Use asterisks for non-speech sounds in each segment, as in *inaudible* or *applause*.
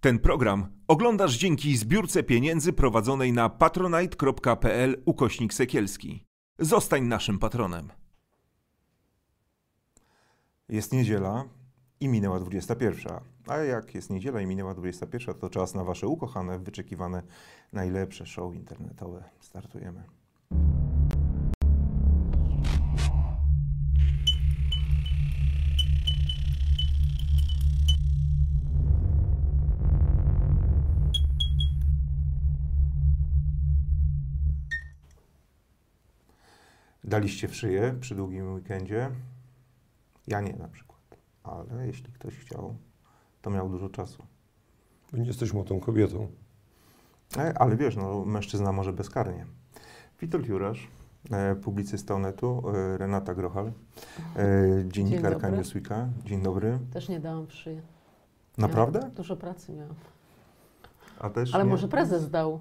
Ten program oglądasz dzięki zbiórce pieniędzy prowadzonej na patronite.pl ukośnik sekielski. Zostań naszym patronem. Jest niedziela i minęła 21. A jak jest niedziela i minęła 21, to czas na Wasze ukochane, wyczekiwane, najlepsze show internetowe. Startujemy. Daliście w szyję przy długim weekendzie? Ja nie na przykład. Ale jeśli ktoś chciał, to miał dużo czasu. Bo nie jesteś młodą kobietą. E, Ale wiesz, no, mężczyzna może bezkarnie. Witold Jurasz, e, publicysta Onetu, e, Renata Grochal, e, dziennikarka dobry. Newsweeka. Dzień dobry. Też nie dałam szyję. Naprawdę? Miałam, dużo pracy miałam. A też Ale nie? może prezes dał.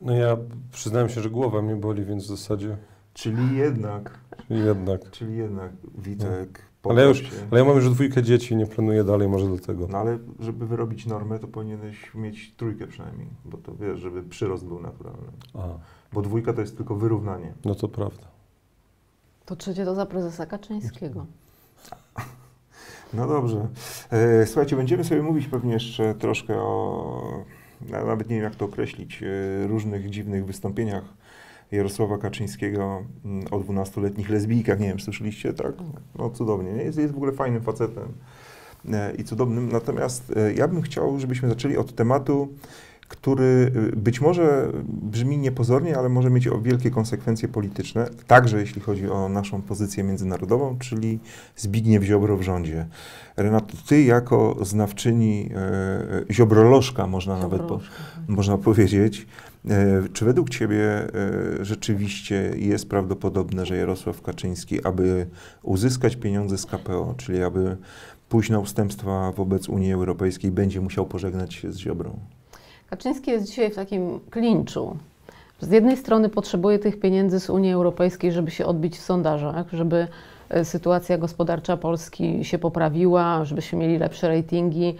No ja przyznałem się, że głowa mnie boli, więc w zasadzie Czyli jednak, jednak. czyli jednak Witek, Ale ja, już, ale ja mam już dwójkę dzieci i nie planuję dalej może do tego. No ale żeby wyrobić normę, to powinieneś mieć trójkę przynajmniej, bo to wiesz, żeby przyrost był naturalny. A, Bo dwójka to jest tylko wyrównanie. no to prawda. To trzecie to za prezesa Kaczyńskiego. *laughs* No dobrze. E, słuchajcie, będziemy sobie mówić pewnie jeszcze troszkę o, nawet nie wiem jak to określić, e, różnych dziwnych wystąpieniach Jarosława Kaczyńskiego mm, o 12-letnich lesbijkach. Nie wiem, słyszeliście, tak? No cudownie. Nie? Jest, jest w ogóle fajnym facetem e, i cudownym. Natomiast e, ja bym chciał, żebyśmy zaczęli od tematu, który e, być może brzmi niepozornie, ale może mieć wielkie konsekwencje polityczne, także jeśli chodzi o naszą pozycję międzynarodową, czyli Zbigniew Ziobro w rządzie. Renato, ty jako znawczyni e, ziobrolożka, można nawet po, Dobroszka. można powiedzieć, e, czy według ciebie e, rzeczywiście jest prawdopodobne, że Jarosław Kaczyński, aby uzyskać pieniądze z KPO, czyli aby pójść na ustępstwa wobec Unii Europejskiej, będzie musiał pożegnać się z Ziobrą? Kaczyński jest dzisiaj w takim klinczu. Z jednej strony potrzebuje tych pieniędzy z Unii Europejskiej, żeby się odbić w sondażach, żeby e, sytuacja gospodarcza Polski się poprawiła, żebyśmy mieli lepsze ratingi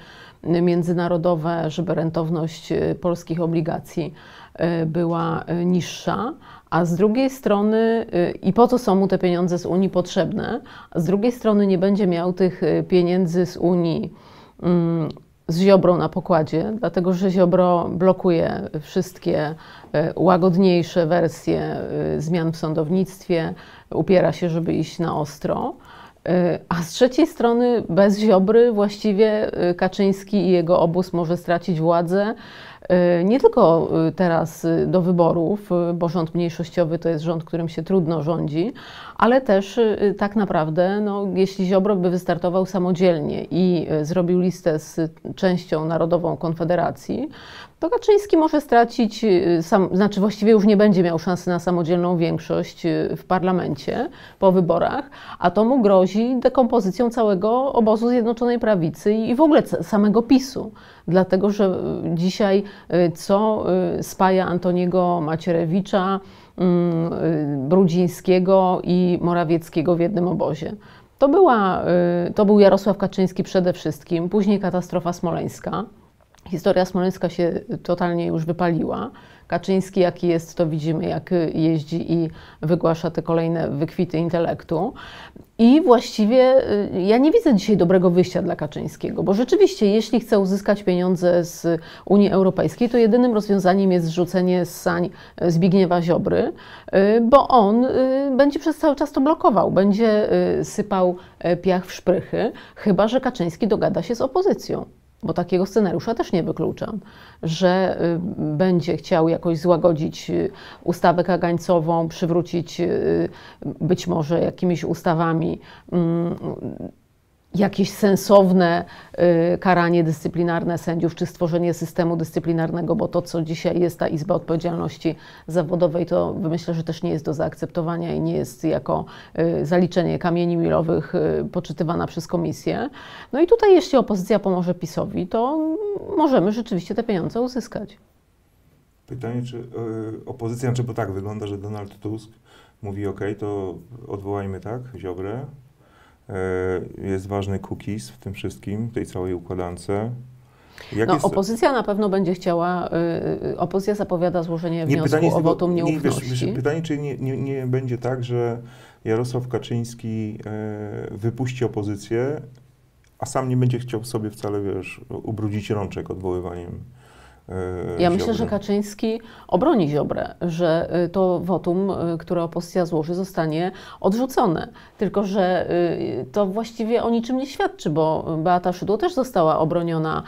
międzynarodowe, żeby rentowność e, polskich obligacji e, była niższa. A z drugiej strony, i po co są mu te pieniądze z Unii potrzebne, a z drugiej strony nie będzie miał tych pieniędzy z Unii z Ziobrą na pokładzie, dlatego że Ziobro blokuje wszystkie e, łagodniejsze wersje e, zmian w sądownictwie, upiera się, żeby iść na ostro. E, A z trzeciej strony, bez Ziobry właściwie Kaczyński i jego obóz może stracić władzę. E, Nie tylko e, teraz e, do wyborów, bo rząd mniejszościowy to jest rząd, którym się trudno rządzi, ale też tak naprawdę, no, jeśli Ziobro by wystartował samodzielnie i zrobił listę z częścią narodową Konfederacji, to Kaczyński może stracić, e, sam, znaczy właściwie już nie będzie miał szansy na samodzielną większość e, w parlamencie po wyborach, a to mu grozi dekompozycją całego obozu Zjednoczonej Prawicy i w ogóle samego PiSu. Dlatego, że e, dzisiaj co spaja Antoniego Macierewicza, mm, y, Brudzińskiego i Morawieckiego w jednym obozie. To, była, y, to był Jarosław Kaczyński przede wszystkim, później katastrofa smoleńska. Historia smoleńska się totalnie już wypaliła. Kaczyński, jaki jest, to widzimy, jak jeździ i wygłasza te kolejne wykwity intelektu. I właściwie y, ja nie widzę dzisiaj dobrego wyjścia dla Kaczyńskiego, bo rzeczywiście, jeśli chce uzyskać pieniądze z Unii Europejskiej, to jedynym rozwiązaniem jest zrzucenie z sań Zbigniewa Ziobry, y, bo on y, będzie przez cały czas to blokował, będzie sypał y, piach w szprychy, chyba że Kaczyński dogada się z opozycją. Bo takiego scenariusza też nie wykluczam, że y, będzie chciał jakoś złagodzić y, ustawę kagańcową, przywrócić y, być może jakimiś ustawami mm, jakieś sensowne y, karanie dyscyplinarne sędziów, czy stworzenie systemu dyscyplinarnego, bo to, co dzisiaj jest ta Izba Odpowiedzialności Zawodowej, to myślę, że też nie jest do zaakceptowania i nie jest jako y, zaliczenie kamieni milowych y, poczytywana przez komisję. No i tutaj, jeśli opozycja pomoże PiSowi, to możemy rzeczywiście te pieniądze uzyskać. Pytanie, czy opozycja, czy bo tak wygląda, że Donald Tusk mówi ok, to odwołajmy tak, Ziobrę. E, Jest ważny cookies w tym wszystkim, w tej całej układance. Jak No, jest- opozycja na pewno będzie chciała, y, y, opozycja zapowiada złożenie wniosku pytanie o wotum nie, wiesz, nieufności. wiesz, pytanie, czy nie, nie, nie będzie tak, że Jarosław Kaczyński e, wypuści opozycję, a sam nie będzie chciał sobie wcale, wiesz, ubrudzić rączek odwoływaniem Ja myślę, że. Kaczyński obroni Ziobrę, że y, to wotum, y, które opozycja złoży, zostanie odrzucone. Tylko, że y, to właściwie o niczym nie świadczy, bo Beata Szydło też została obroniona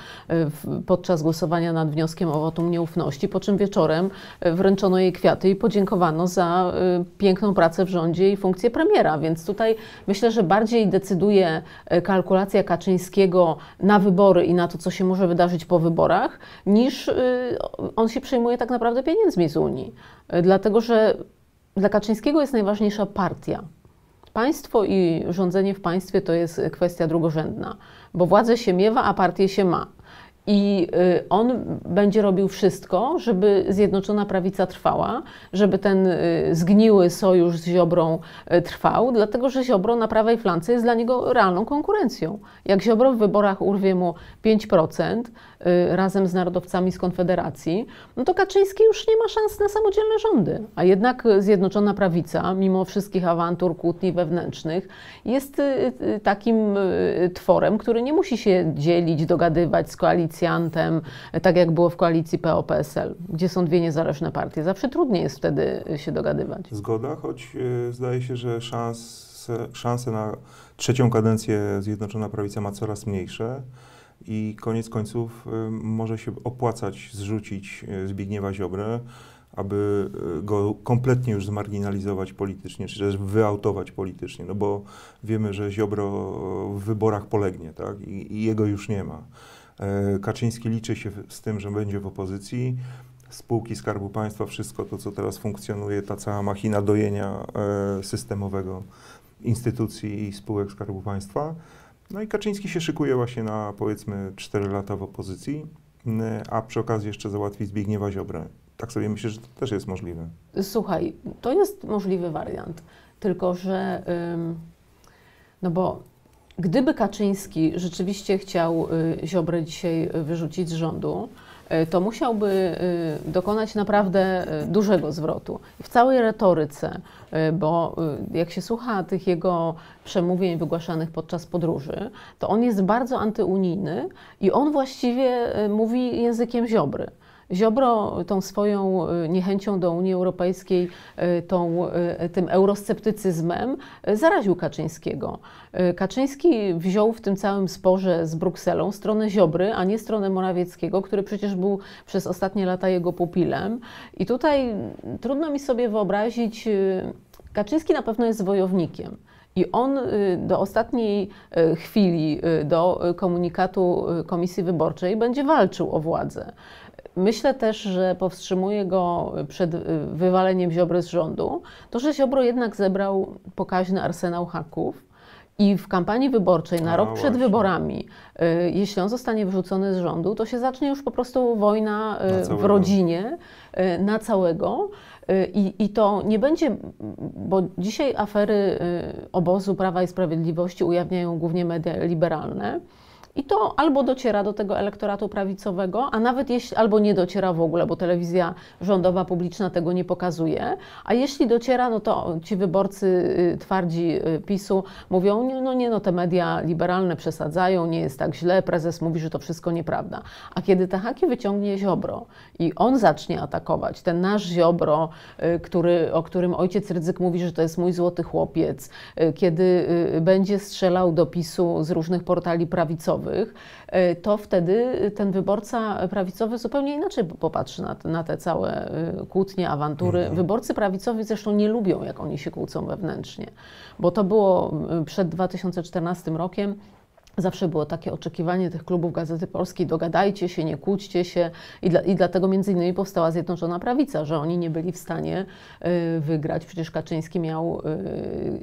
podczas głosowania nad wnioskiem o wotum nieufności, po czym wieczorem wręczono jej kwiaty i podziękowano za piękną pracę w rządzie i funkcję premiera. Więc tutaj myślę, że bardziej decyduje kalkulacja Kaczyńskiego na wybory i na to, co się może wydarzyć po wyborach, niż on się przejmuje tak naprawdę pieniędzmi z Unii. Y, Dlatego, że dla Kaczyńskiego jest najważniejsza partia. Państwo i rządzenie w państwie to jest kwestia drugorzędna, bo władzę się miewa, a partię się ma. I y, on będzie robił wszystko, żeby Zjednoczona Prawica trwała, żeby ten y, zgniły sojusz z Ziobrą y, trwał, dlatego że Ziobro na prawej flance jest dla niego realną konkurencją. Jak Ziobro w wyborach urwie mu 5% y, razem z narodowcami z Konfederacji, no to Kaczyński już nie ma szans na samodzielne rządy. A jednak Zjednoczona Prawica, mimo wszystkich awantur, kłótni wewnętrznych, jest y, y, takim y, tworem, który nie musi się dzielić, dogadywać z koalicjantem, y, tak jak było w koalicji PO-PSL, gdzie są dwie niezależne partie. Zawsze trudniej jest wtedy y, się dogadywać. Zgoda, choć zdaje się, że szanse, szanse na trzecią kadencję Zjednoczona Prawica ma coraz mniejsze i koniec końców e, może się opłacać zrzucić e, Zbigniewa Ziobrę, aby e, go kompletnie już zmarginalizować politycznie, czy też wyautować politycznie, no bo wiemy, że Ziobro w wyborach polegnie, tak, i, i jego już nie ma. E, Kaczyński liczy się z tym, że będzie w opozycji, spółki Skarbu Państwa, wszystko to, co teraz funkcjonuje, ta cała machina dojenia e, systemowego instytucji i spółek Skarbu Państwa. No i Kaczyński się szykuje właśnie na powiedzmy 4 lata w opozycji, n- a przy okazji jeszcze załatwi Zbigniewa Ziobrę. Tak sobie myślę, że to też jest możliwe. Słuchaj, to jest możliwy wariant, tylko że no bo gdyby Kaczyński rzeczywiście chciał y, Ziobrę dzisiaj y, wyrzucić z rządu, to musiałby y, dokonać naprawdę y, dużego zwrotu. W całej retoryce, bo jak się słucha tych jego przemówień wygłaszanych podczas podróży, to on jest bardzo antyunijny i on właściwie mówi językiem Ziobry. Ziobro tą swoją y, niechęcią do Unii Europejskiej, y, tą, y, tym eurosceptycyzmem zaraził Kaczyńskiego. Kaczyński wziął w tym całym sporze z Brukselą stronę Ziobry, a nie stronę Morawieckiego, który przecież był przez ostatnie lata jego pupilem. I tutaj trudno mi sobie wyobrazić, Kaczyński na pewno jest wojownikiem. I on do ostatniej chwili, do komunikatu Komisji Wyborczej będzie walczył o władzę. Myślę też, że powstrzymuje go przed y, wywaleniem Ziobry z rządu, to że Ziobro jednak zebrał pokaźny arsenał haków i w kampanii wyborczej na A, rok przed właśnie. wyborami, y, jeśli on zostanie wyrzucony z rządu, to się zacznie już po prostu wojna y, w rodzinie y, na całego. I, I to nie będzie, bo dzisiaj afery obozu Prawa i Sprawiedliwości ujawniają głównie media liberalne. I to albo dociera do tego elektoratu prawicowego, a nawet jeśli albo nie dociera w ogóle, bo telewizja rządowa, publiczna tego nie pokazuje. A jeśli dociera, no to ci wyborcy y, twardzi y, PiSu mówią, no nie, no te media liberalne przesadzają, nie jest tak źle, prezes mówi, że to wszystko nieprawda. A kiedy te haki wyciągnie Ziobro i on zacznie atakować, ten nasz Ziobro, y, który, o którym ojciec Rydzyk mówi, że to jest mój złoty chłopiec, kiedy będzie strzelał do PiSu z różnych portali prawicowych, y, to wtedy ten wyborca prawicowy zupełnie inaczej popatrzy na te, na te całe y, kłótnie, awantury. Wyborcy prawicowi zresztą nie lubią, jak oni się kłócą wewnętrznie, bo to było przed 2014 rokiem. Zawsze było takie oczekiwanie tych klubów Gazety Polskiej, dogadajcie się, nie kłóćcie się i, dla, i dlatego między innymi powstała Zjednoczona Prawica, że oni nie byli w stanie y, wygrać. Przecież Kaczyński miał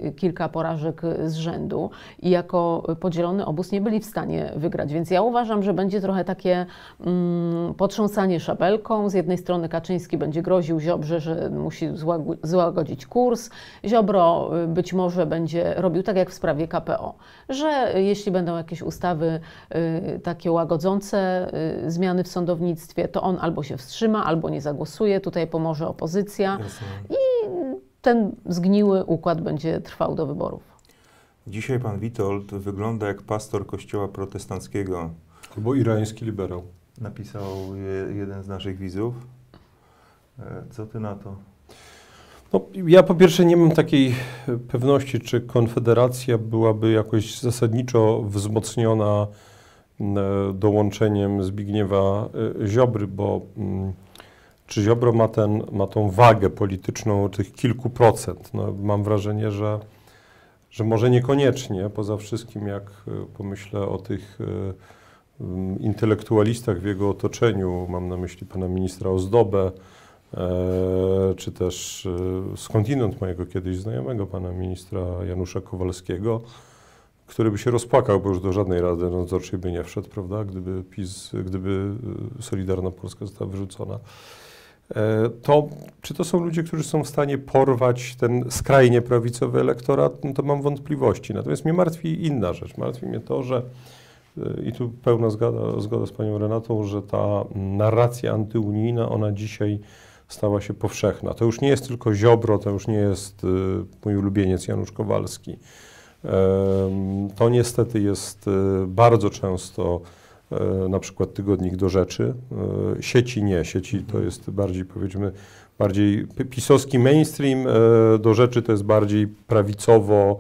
y, kilka porażek z rzędu i jako podzielony obóz nie byli w stanie wygrać. Więc ja uważam, że będzie trochę takie mm, potrząsanie szabelką. Z jednej strony Kaczyński będzie groził Ziobrze, że musi złagodzić kurs. Ziobro y, być może będzie robił tak jak w sprawie KPO, że jeśli będą jakieś ustawy y, takie łagodzące y, zmiany w sądownictwie, to on albo się wstrzyma, albo nie zagłosuje, tutaj pomoże opozycja. Jasne. Ten zgniły układ będzie trwał do wyborów. Dzisiaj pan Witold wygląda jak pastor kościoła protestanckiego. Albo irański liberał. Napisał je, jeden z naszych widzów. E, Co ty na to? No, ja po pierwsze nie mam takiej pewności, czy Konfederacja byłaby jakoś zasadniczo wzmocniona m, e, dołączeniem Zbigniewa e, Ziobry, bo mm, czy Ziobro ma, ten, ma tą wagę polityczną tych kilku procent? No, mam wrażenie, że, że może niekoniecznie, poza wszystkim jak e, pomyślę o tych e, m, intelektualistach w jego otoczeniu, mam na myśli pana ministra Ozdobę, czy też e, skądinąd mojego kiedyś znajomego, pana ministra Janusza Kowalskiego, który by się rozpłakał, bo już do żadnej rady nadzorczej by nie wszedł, prawda, gdyby PiS, gdyby e, Solidarna Polska została wyrzucona. E, To, czy to są ludzie, którzy są w stanie porwać ten skrajnie prawicowy elektorat, no to mam wątpliwości. Natomiast mnie martwi inna rzecz. Martwi mnie to, że e, i tu pełna zgoda, zgoda z panią Renatą, że ta narracja antyunijna, ona dzisiaj stała się powszechna. To już nie jest tylko Ziobro, to już nie jest y, mój ulubieniec Janusz Kowalski. To niestety jest y, bardzo często y, na przykład tygodnik do rzeczy. Sieci nie, sieci to jest bardziej powiedzmy bardziej pi- pisowski mainstream, do rzeczy to jest bardziej prawicowo,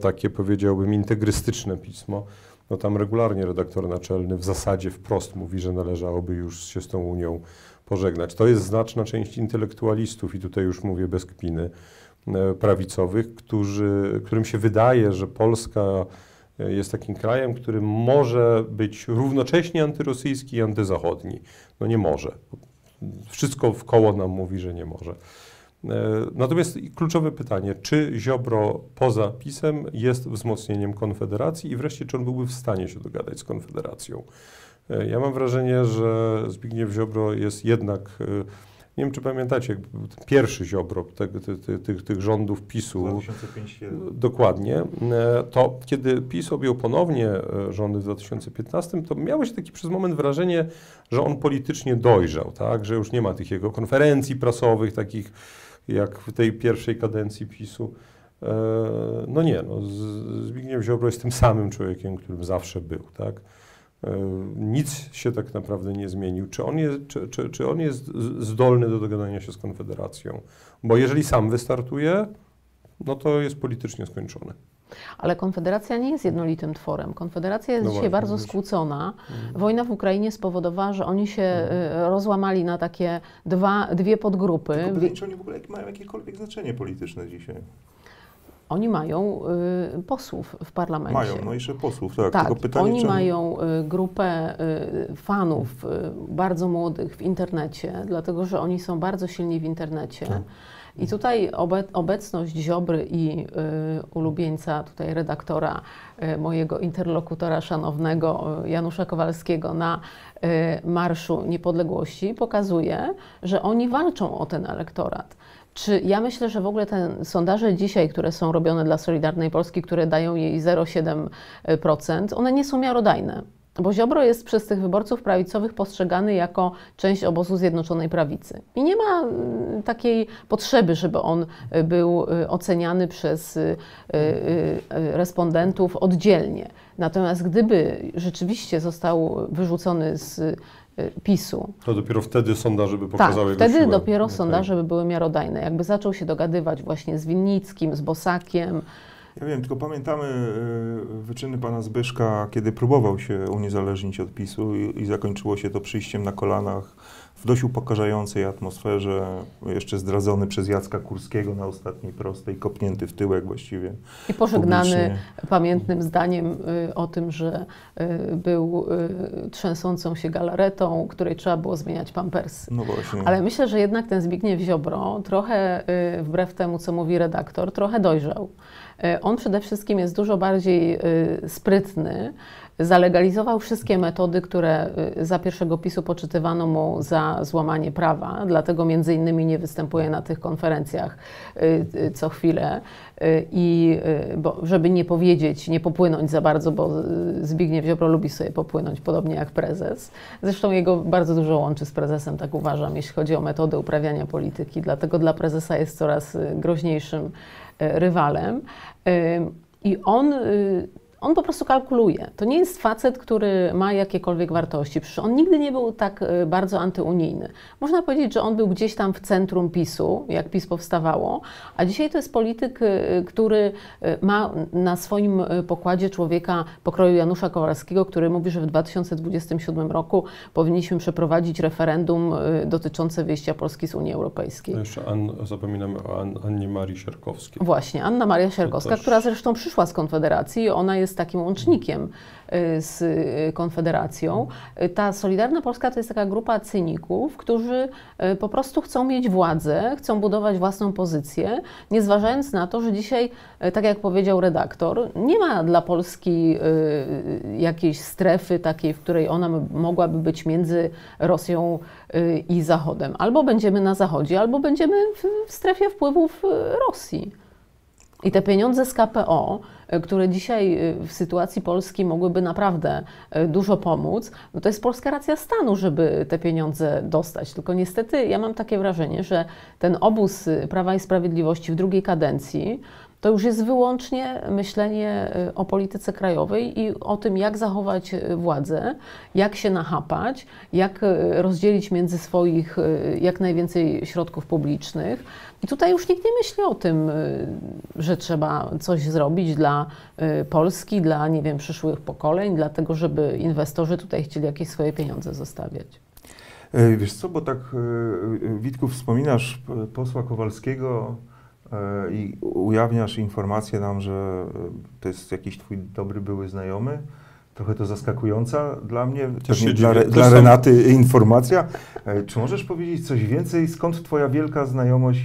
takie powiedziałbym integrystyczne pismo. No tam regularnie redaktor naczelny w zasadzie wprost mówi, że należałoby już się z tą Unią pożegnać. To jest znaczna część intelektualistów, i tutaj już mówię bez kpiny, e, prawicowych, którzy, którym się wydaje, że Polska e, jest takim krajem, który może być równocześnie antyrosyjski i antyzachodni. No nie może. Wszystko w koło nam mówi, że nie może. E, Natomiast kluczowe pytanie, czy Ziobro poza PiSem jest wzmocnieniem Konfederacji i wreszcie, czy on byłby w stanie się dogadać z Konfederacją? E, Ja mam wrażenie, że Zbigniew Ziobro jest jednak, e, nie wiem czy pamiętacie, pierwszy Ziobro tych, tych rządów PiSu, 2005 Dokładnie. To kiedy PiS objął ponownie rządy w 2015, to miało się taki przez moment wrażenie, że on politycznie dojrzał, tak? że już nie ma tych jego konferencji prasowych, takich jak w tej pierwszej kadencji PiSu. E, No nie, no, Zbigniew Ziobro jest tym samym człowiekiem, którym zawsze był. Tak? E, Nic się tak naprawdę nie zmienił. Czy on jest, czy, czy, czy on jest zdolny do dogadania się z Konfederacją? Bo jeżeli sam wystartuje, no to jest politycznie skończone. Ale Konfederacja nie jest jednolitym tworem. Konfederacja jest No dzisiaj bardzo wiesz. skłócona. Mhm. Wojna w Ukrainie spowodowała, że oni się y, rozłamali na takie dwa, dwie podgrupy. Tylko pytanie, czy oni w ogóle mają jakiekolwiek znaczenie polityczne dzisiaj? Oni mają y, posłów w parlamencie. Mają, no jeszcze posłów, tak. Tak, Tylko pytanie, oni czy mają y, grupę y, fanów y, bardzo młodych w internecie, dlatego że oni są bardzo silni w internecie. Tak. I tutaj obe, obecność Ziobry i y, ulubieńca, tutaj redaktora, y, mojego interlokutora szanownego y, Janusza Kowalskiego na Marszu Niepodległości pokazuje, że oni walczą o ten elektorat. Czy ja myślę, że w ogóle te sondaże dzisiaj, które są robione dla Solidarnej Polski, które dają jej 0,7%, one nie są miarodajne. Bo Ziobro jest przez tych wyborców prawicowych postrzegany jako część obozu Zjednoczonej Prawicy. I nie ma mm, takiej potrzeby, żeby on y, był y, oceniany przez y, respondentów oddzielnie. Natomiast gdyby rzeczywiście został wyrzucony z PiSu, To dopiero wtedy sondaże by pokazały tak, jego wtedy siłę. dopiero Okej. sondaże by były miarodajne. Jakby zaczął się dogadywać właśnie z Winnickim, z Bosakiem. Ja wiem, tylko pamiętamy y, wyczyny pana Zbyszka, kiedy próbował się uniezależnić od PiSu i, i zakończyło się to przyjściem na kolanach w dość upokarzającej atmosferze, jeszcze zdradzony przez Jacka Kurskiego na ostatniej prostej, kopnięty w tyłek właściwie. I pożegnany publicznie. pamiętnym zdaniem y, o tym, że y, był y, trzęsącą się galaretą, której trzeba było zmieniać pampersy. No właśnie. Ale myślę, że jednak ten Zbigniew Ziobro, trochę wbrew temu, co mówi redaktor, trochę dojrzał. On przede wszystkim jest dużo bardziej sprytny, zalegalizował wszystkie metody, które y, za pierwszego PiSu poczytywano mu za złamanie prawa, dlatego między innymi nie występuje na tych konferencjach y, y, co chwilę i bo, żeby nie powiedzieć, nie popłynąć za bardzo, bo Zbigniew Ziobro lubi sobie popłynąć, podobnie jak prezes. Zresztą jego bardzo dużo łączy z prezesem, tak uważam, jeśli chodzi o metodę uprawiania polityki, dlatego dla prezesa jest coraz groźniejszym rywalem. I on on po prostu kalkuluje. To nie jest facet, który ma jakiekolwiek wartości. Przecież on nigdy nie był tak y, bardzo antyunijny. Można powiedzieć, że on był gdzieś tam w centrum PiSu, jak PiS powstawało, a dzisiaj to jest polityk, y, który y, ma na swoim pokładzie człowieka pokroju Janusza Kowalskiego, który mówi, że w 2027 roku powinniśmy przeprowadzić referendum dotyczące wyjścia Polski z Unii Europejskiej. No jeszcze An, zapominamy o An, Annie Marii Sierkowskiej. Właśnie, Anna Maria Sierkowska, też- która zresztą przyszła z Konfederacji, ona jest takim łącznikiem y, z y, Konfederacją. Y, Ta Solidarna Polska to jest taka grupa cyników, którzy po prostu chcą mieć władzę, chcą budować własną pozycję, nie zważając na to, że dzisiaj, tak jak powiedział redaktor, nie ma dla Polski jakiejś strefy takiej, w której ona mogłaby być między Rosją i Zachodem. Albo będziemy na Zachodzie, albo będziemy w, strefie wpływów Rosji. I te pieniądze z KPO, y, które dzisiaj y, w sytuacji Polski mogłyby naprawdę y, dużo pomóc, no to jest polska racja stanu, żeby te pieniądze dostać. Tylko niestety ja mam takie wrażenie, że ten obóz Prawa i Sprawiedliwości w drugiej kadencji to już jest wyłącznie myślenie y, o polityce krajowej i o tym, jak zachować y, władzę, jak się nachapać, jak y, rozdzielić między swoich jak najwięcej środków publicznych. I tutaj już nikt nie myśli o tym, że trzeba coś zrobić dla Polski, dla, nie wiem, przyszłych pokoleń, dlatego żeby inwestorzy tutaj chcieli jakieś swoje pieniądze zostawiać. E, Wiesz co, bo tak e, e, Witku wspominasz posła Kowalskiego i ujawniasz informację nam, że e, to jest jakiś twój dobry były znajomy. Trochę to zaskakująca dla mnie, Też dla, dziwię. Re- Też dla sam- Renaty informacja. E, Czy możesz powiedzieć coś więcej? Skąd twoja wielka znajomość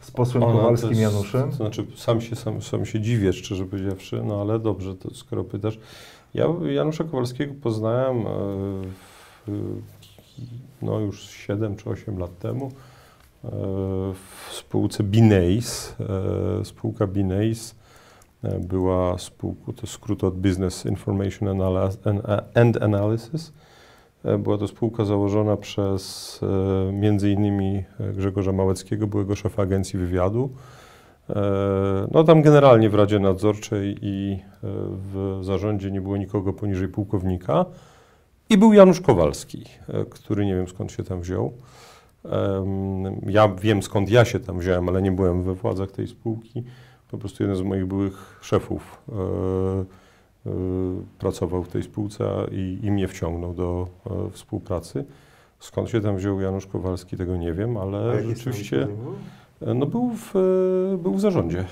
z posłem Ona Kowalskim jest- Januszem? To znaczy, sam się, sam, sam się dziwię, szczerze powiedziawszy, no ale dobrze, to skoro pytasz. Ja Janusza Kowalskiego poznałem e, no już 7 czy 8 lat temu e, w spółce Bineis. E, Spółka Bineis e, była spółką, to skrót od Business Information and Analysis. E, Była to spółka założona przez e, Grzegorza Małeckiego, byłego szefa agencji wywiadu. No tam generalnie w Radzie Nadzorczej i w zarządzie nie było nikogo poniżej pułkownika. I był Janusz Kowalski, który nie wiem skąd się tam wziął. Ja wiem skąd ja się tam wziąłem, ale nie byłem we władzach tej spółki. Po prostu jeden z moich byłych szefów e, e, pracował w tej spółce i, i mnie wciągnął do e, współpracy. Skąd się tam wziął Janusz Kowalski, tego nie wiem, A ale jakie rzeczywiście no był, w, był w zarządzie.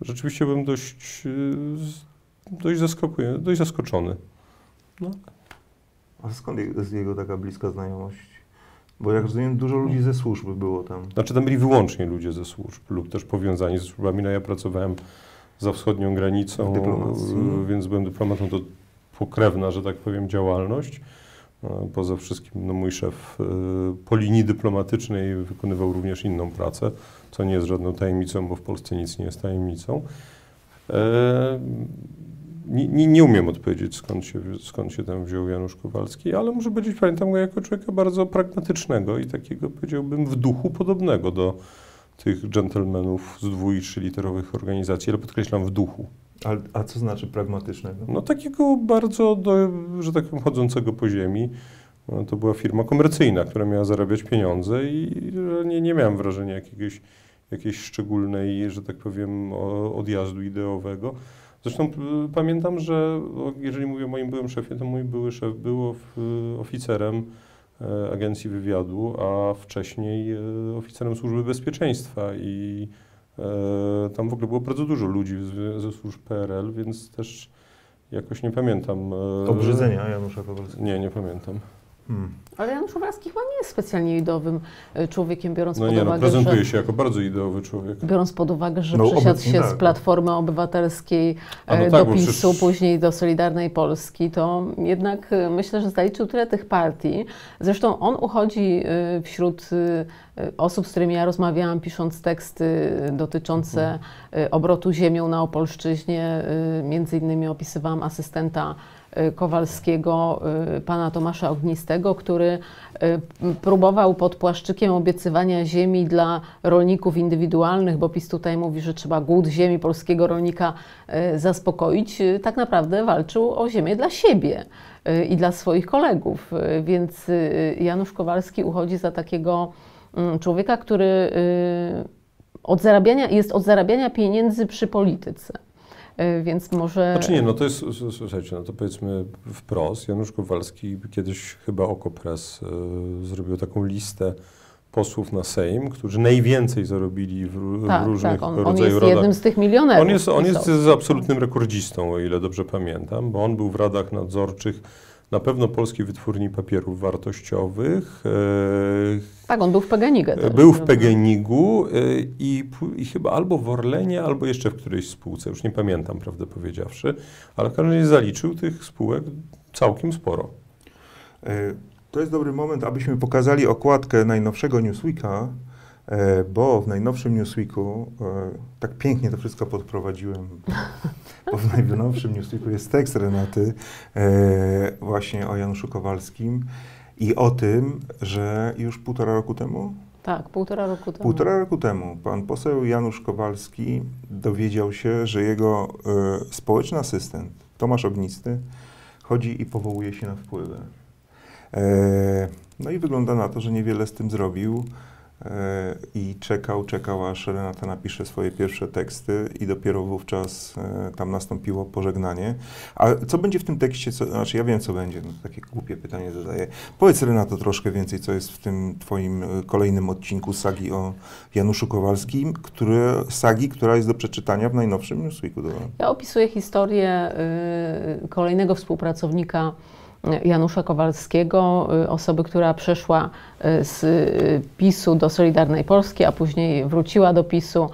Rzeczywiście byłem dość, dość, dość zaskoczony. No, A skąd jest jego taka bliska znajomość? Bo jak rozumiem, dużo ludzi ze służby było tam. Znaczy tam byli wyłącznie ludzie ze służb lub też powiązani ze służbami. No ja pracowałem za wschodnią granicą, dyplomacji. e, więc byłem dyplomatą, to pokrewna, że tak powiem, działalność. E, Poza wszystkim no, mój szef e, po linii dyplomatycznej wykonywał również inną pracę, co nie jest żadną tajemnicą, bo w Polsce nic nie jest tajemnicą. Nie, nie, umiem odpowiedzieć, skąd się, skąd się tam wziął Janusz Kowalski, ale muszę powiedzieć, pamiętam go jako człowieka bardzo pragmatycznego i takiego, powiedziałbym, w duchu podobnego do tych dżentelmenów z dwu- i trzyliterowych organizacji, ale podkreślam w duchu. A, a co znaczy pragmatycznego? No takiego bardzo, do, że tak powiem, chodzącego po ziemi. No, to była firma komercyjna, która miała zarabiać pieniądze i nie, nie miałem wrażenia jakiegoś, jakiejś szczególnej, że tak powiem, odjazdu ideowego. Zresztą pamiętam, że jeżeli mówię o moim byłym szefie, to mój były szef był of, oficerem e, agencji wywiadu, a wcześniej e, oficerem służby bezpieczeństwa i e, tam w ogóle było bardzo dużo ludzi ze służb PRL, więc też jakoś nie pamiętam. Obrzydzenia Janusza Kowalskiego. Nie, nie pamiętam. Hmm. Ale Janusz Kowalski chyba nie jest specjalnie ideowym e, człowiekiem, biorąc No pod nie, no uwagę, prezentuje że... się jako bardzo ideowy człowiek. Biorąc pod uwagę, że No, przesiadł się tak, z no. Platformy Obywatelskiej no e, tak, do bo PiSu, przecież- później do Solidarnej Polski, to jednak e, myślę, że zaliczył tyle tych partii. Zresztą on uchodzi wśród osób, z którymi ja rozmawiałam, pisząc teksty dotyczące Mhm. obrotu ziemią na Opolszczyźnie. Między innymi opisywałam asystenta Kowalskiego, e, pana Tomasza Ognistego, który m, próbował pod płaszczykiem obiecywania ziemi dla rolników indywidualnych, bo PiS tutaj mówi, że trzeba głód ziemi polskiego rolnika zaspokoić, tak naprawdę walczył o ziemię dla siebie i dla swoich kolegów. Więc Janusz Kowalski uchodzi za takiego mm, człowieka, który od zarabiania, jest od zarabiania pieniędzy przy polityce. E, Więc może. Znaczy nie, no to jest, słuchajcie, no to powiedzmy wprost, Janusz Kowalski kiedyś chyba Okopres y, zrobił taką listę posłów na Sejm, którzy najwięcej zarobili w, ró- w tak, różnych tak, on, on rodzajach jest rodach. jednym z tych milionerów. On jest, on jest absolutnym rekordzistą, o ile dobrze pamiętam, bo on był w radach nadzorczych na pewno Polskiej Wytwórni Papierów Wartościowych. e, Tak, on był w PGNiG. też, Był w? PGNiG-u y, i, i chyba albo w Orlenie, albo jeszcze w którejś spółce, już nie pamiętam, prawdę powiedziawszy, ale w każdym razie zaliczył tych spółek całkiem sporo. E, To jest dobry moment, abyśmy pokazali okładkę najnowszego Newsweeka, e, bo w najnowszym Newsweeku, e, tak pięknie to wszystko podprowadziłem, *laughs* bo w najnowszym Newsweeku jest tekst Renaty e, właśnie o Januszu Kowalskim i o tym, że już półtora roku temu, Tak, półtora roku temu. Półtora roku temu pan poseł Janusz Kowalski dowiedział się, że jego e, społeczny asystent Tomasz Ognisty chodzi i powołuje się na wpływy. E, no i wygląda na to, że niewiele z tym zrobił e, i czekał, czekał, aż Renata napisze swoje pierwsze teksty i dopiero wówczas e, tam nastąpiło pożegnanie. A co będzie w tym tekście, co, znaczy ja wiem, co będzie, no, takie głupie pytanie zadaję. Powiedz Renato troszkę więcej, co jest w tym twoim e, kolejnym odcinku sagi o Januszu Kowalskim, który, sagi, która jest do przeczytania w najnowszym Newsweeku. Ja opisuję historię y, kolejnego współpracownika Janusza Kowalskiego, y, osoby, która przeszła y, z y, PiSu do Solidarnej Polski, a później wróciła do PiSu.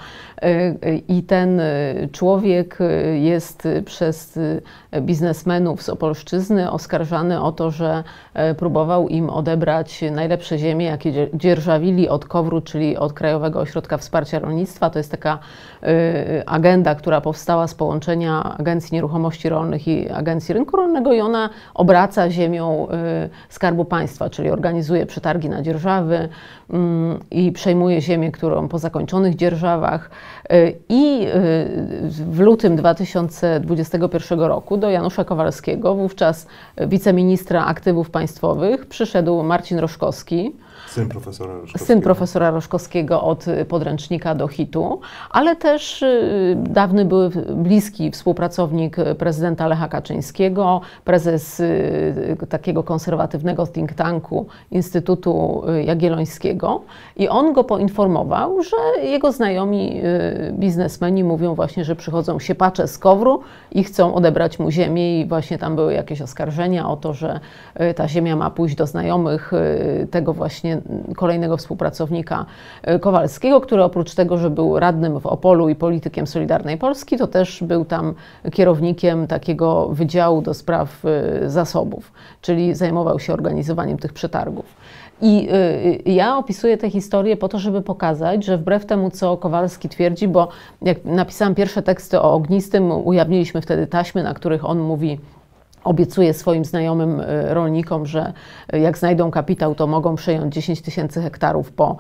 I ten y, człowiek y, jest przez y, biznesmenów z Opolszczyzny oskarżany o to, że y, próbował im odebrać najlepsze ziemie, jakie dzie- dzierżawili od KOWR-u, czyli od Krajowego Ośrodka Wsparcia Rolnictwa. To jest taka agenda, która powstała z połączenia Agencji Nieruchomości Rolnych i Agencji Rynku Rolnego i ona obraca ziemią Skarbu Państwa, czyli organizuje przetargi na dzierżawy i przejmuje ziemię, którą po zakończonych dzierżawach. Y, I y, w lutym 2021 roku do Janusza Kowalskiego, wówczas wiceministra aktywów państwowych, przyszedł Marcin Roszkowski. Syn profesora Ryszkowskiego. Syn profesora Roszkowskiego od podręcznika do hitu, ale też y, dawny były bliski współpracownik prezydenta Lecha Kaczyńskiego, prezes y, takiego konserwatywnego think tanku Instytutu y, Jagiellońskiego i on go poinformował, że jego znajomi biznesmeni mówią właśnie, że przychodzą siepacze z Kowru i chcą odebrać mu ziemię i właśnie tam były jakieś oskarżenia o to, że ta ziemia ma pójść do znajomych tego właśnie kolejnego współpracownika y, Kowalskiego, który oprócz tego, że był radnym w Opolu i politykiem Solidarnej Polski, to też był tam kierownikiem takiego wydziału do spraw y, zasobów, czyli zajmował się organizowaniem tych przetargów. I y, ja opisuję tę historię po to, żeby pokazać, że wbrew temu, co Kowalski twierdzi, bo jak napisałam pierwsze teksty o Ognistym, ujawniliśmy wtedy taśmy, na których on mówi, obiecuje swoim znajomym y, rolnikom, że y, jak znajdą kapitał, to mogą przejąć 10 tysięcy hektarów po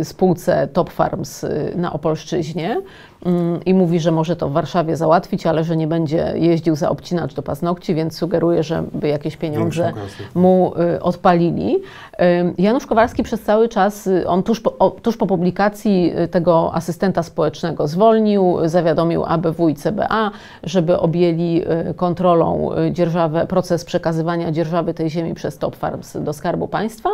y, spółce Top Farms na Opolszczyźnie i mówi, że może to w Warszawie załatwić, ale że nie będzie jeździł za obcinacz do paznokci, więc sugeruje, żeby jakieś pieniądze mu y, odpalili. Janusz Kowalski przez cały czas, y, on tuż po, tuż po publikacji y, tego asystenta społecznego zwolnił, zawiadomił ABW i CBA, żeby objęli kontrolą dzierżawę, proces przekazywania dzierżawy tej ziemi przez Top Farms do Skarbu Państwa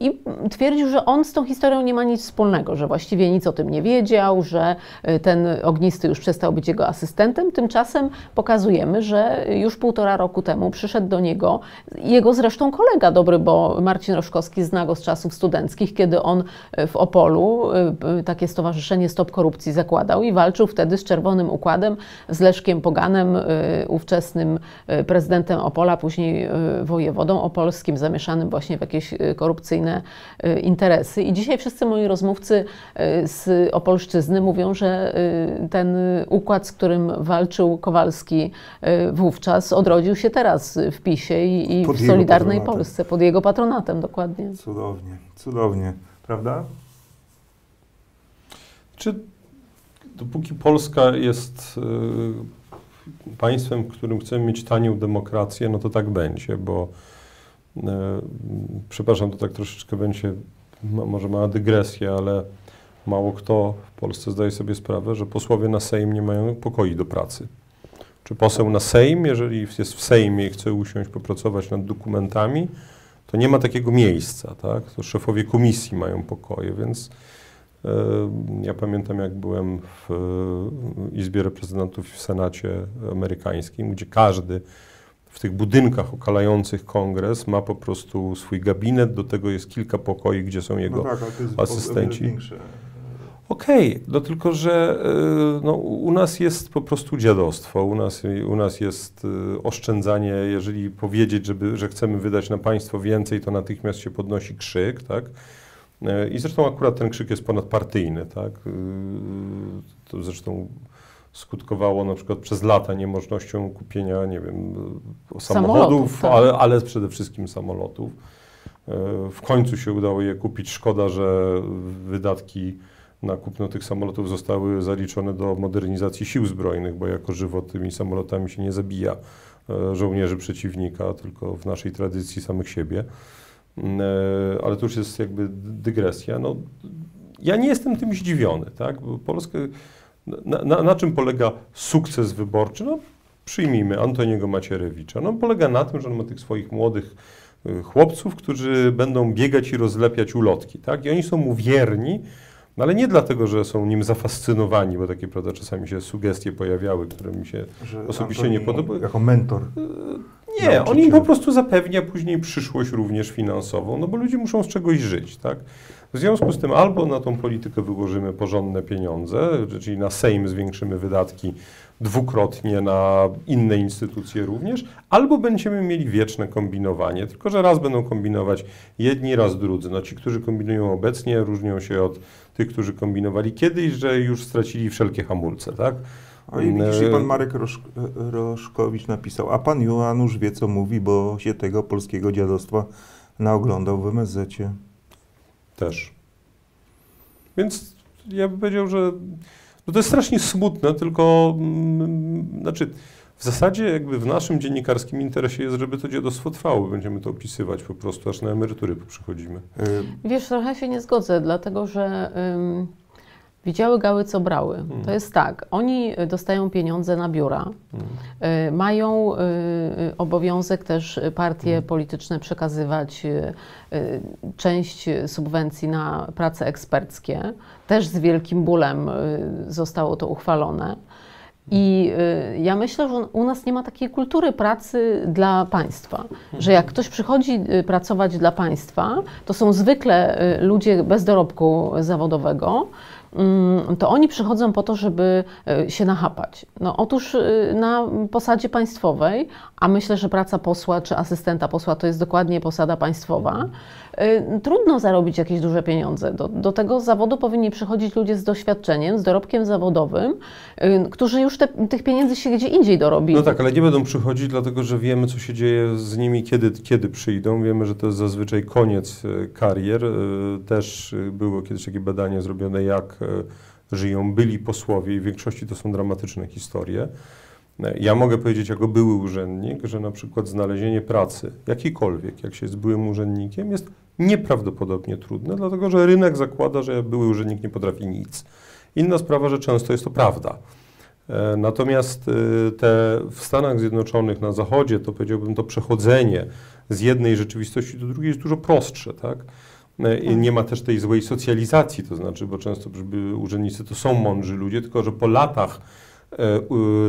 i twierdził, że on z tą historią nie ma nic wspólnego, że właściwie nic o tym nie wiedział, że ten Ognisty już przestał być jego asystentem. Tymczasem pokazujemy, że już półtora roku temu przyszedł do niego jego zresztą kolega dobry, bo Marcin Roszkowski zna go z czasów studenckich, kiedy on w Opolu takie stowarzyszenie Stop Korupcji zakładał i walczył wtedy z Czerwonym Układem, z Leszkiem Poganem, ówczesnym prezydentem Opola, później wojewodą opolskim, zamieszanym właśnie w jakieś korupcyjne interesy. I dzisiaj wszyscy moi rozmówcy z Opolszczyzny mówią, że ten układ, z którym walczył Kowalski wówczas, odrodził się teraz w PiSie i, i w Solidarnej Polsce, pod jego patronatem dokładnie. Cudownie, cudownie, prawda? Czy dopóki Polska jest y, państwem, w którym chcemy mieć tanią demokrację, no to tak będzie, bo y, przepraszam, to tak troszeczkę będzie, może mała dygresja, ale mało kto w Polsce zdaje sobie sprawę, że posłowie na Sejm nie mają pokoi do pracy. Czy poseł na Sejm, jeżeli jest w Sejmie i chce usiąść, popracować nad dokumentami, to nie ma takiego miejsca, tak? To szefowie komisji mają pokoje, więc ja pamiętam, jak byłem w Izbie Reprezentantów w Senacie Amerykańskim, gdzie każdy w tych budynkach okalających kongres ma po prostu swój gabinet, do tego jest kilka pokoi, gdzie są jego no tak, asystenci. Okej, okay, no tylko, że no, u nas jest po prostu dziadostwo, u nas, u nas jest oszczędzanie, jeżeli powiedzieć, żeby, że chcemy wydać na państwo więcej, to natychmiast się podnosi krzyk, tak? I zresztą akurat ten krzyk jest ponadpartyjny, tak? To zresztą skutkowało na przykład przez lata niemożnością kupienia, nie wiem, samochodów, Samolotów, tak. ale, ale przede wszystkim samolotów. W końcu się udało je kupić. Szkoda, że wydatki na kupno tych samolotów zostały zaliczone do modernizacji sił zbrojnych, bo jako żywo tymi samolotami się nie zabija żołnierzy przeciwnika, tylko w naszej tradycji samych siebie. Ale to już jest jakby dygresja. No, ja nie jestem tym zdziwiony, tak? Bo na, na, na czym polega sukces wyborczy? No, przyjmijmy Antoniego Macierewicza. No, polega na tym, że on ma tych swoich młodych chłopców, którzy będą biegać i rozlepiać ulotki, tak? I oni są mu wierni, no ale nie dlatego, że są nim zafascynowani, bo takie prawda, czasami się sugestie pojawiały, które mi się Że osobiście Antoni nie podobały. Jako mentor. Nie, on im po prostu zapewnia później przyszłość również finansową, no bo ludzie muszą z czegoś żyć, tak? W związku z tym albo na tą politykę wyłożymy porządne pieniądze, czyli na Sejm zwiększymy wydatki dwukrotnie na inne instytucje również, albo będziemy mieli wieczne kombinowanie, tylko że raz będą kombinować jedni, raz drudzy. No ci, którzy kombinują obecnie, różnią się od tych, którzy kombinowali kiedyś, że już stracili wszelkie hamulce, tak? O i widzisz, i pan Marek Rosz, Roszkowicz napisał, a pan Janusz wie, co mówi, bo się tego polskiego dziadostwa naoglądał w MSZ-cie. Też. Więc ja bym powiedział, że no to jest strasznie smutne, tylko mm, znaczy w zasadzie jakby w naszym dziennikarskim interesie jest, żeby to dziadostwo trwało. Będziemy to opisywać po prostu, aż na emerytury przychodzimy. Y, Wiesz, trochę się nie zgodzę, dlatego że ym, widziały gały, co brały. To jest tak, oni dostają pieniądze na biura, y, mają y, obowiązek też partie polityczne przekazywać y, y, część subwencji na prace eksperckie. Też z wielkim bólem y, zostało to uchwalone. I y, ja myślę, że u nas nie ma takiej kultury pracy dla państwa, że jak ktoś przychodzi y, pracować dla państwa, to są zwykle y, ludzie bez dorobku zawodowego, mm, to oni przychodzą po to, żeby się nachapać. No, otóż na posadzie państwowej, a myślę, że praca posła czy asystenta posła to jest dokładnie posada państwowa, trudno zarobić jakieś duże pieniądze. Do, do tego zawodu powinni przychodzić ludzie z doświadczeniem, z dorobkiem zawodowym, y, którzy już te, tych pieniędzy się gdzie indziej dorobili. No tak, ale nie będą przychodzić, dlatego że wiemy, co się dzieje z nimi, kiedy, kiedy przyjdą. Wiemy, że to jest zazwyczaj koniec e, karier. Też było kiedyś takie badanie zrobione, jak żyją byli posłowie i w większości to są dramatyczne historie. Ja mogę powiedzieć jako były urzędnik, że na przykład znalezienie pracy, jakiejkolwiek, jak się jest byłym urzędnikiem, jest nieprawdopodobnie trudne, dlatego że rynek zakłada, że były urzędnik nie potrafi nic. Inna sprawa, że często jest to prawda. E, Natomiast e, te w Stanach Zjednoczonych, na Zachodzie, to powiedziałbym, to przechodzenie z jednej rzeczywistości do drugiej jest dużo prostsze, tak? E, I nie ma też tej złej socjalizacji, to znaczy, bo często urzędnicy to są mądrzy ludzie, tylko że po latach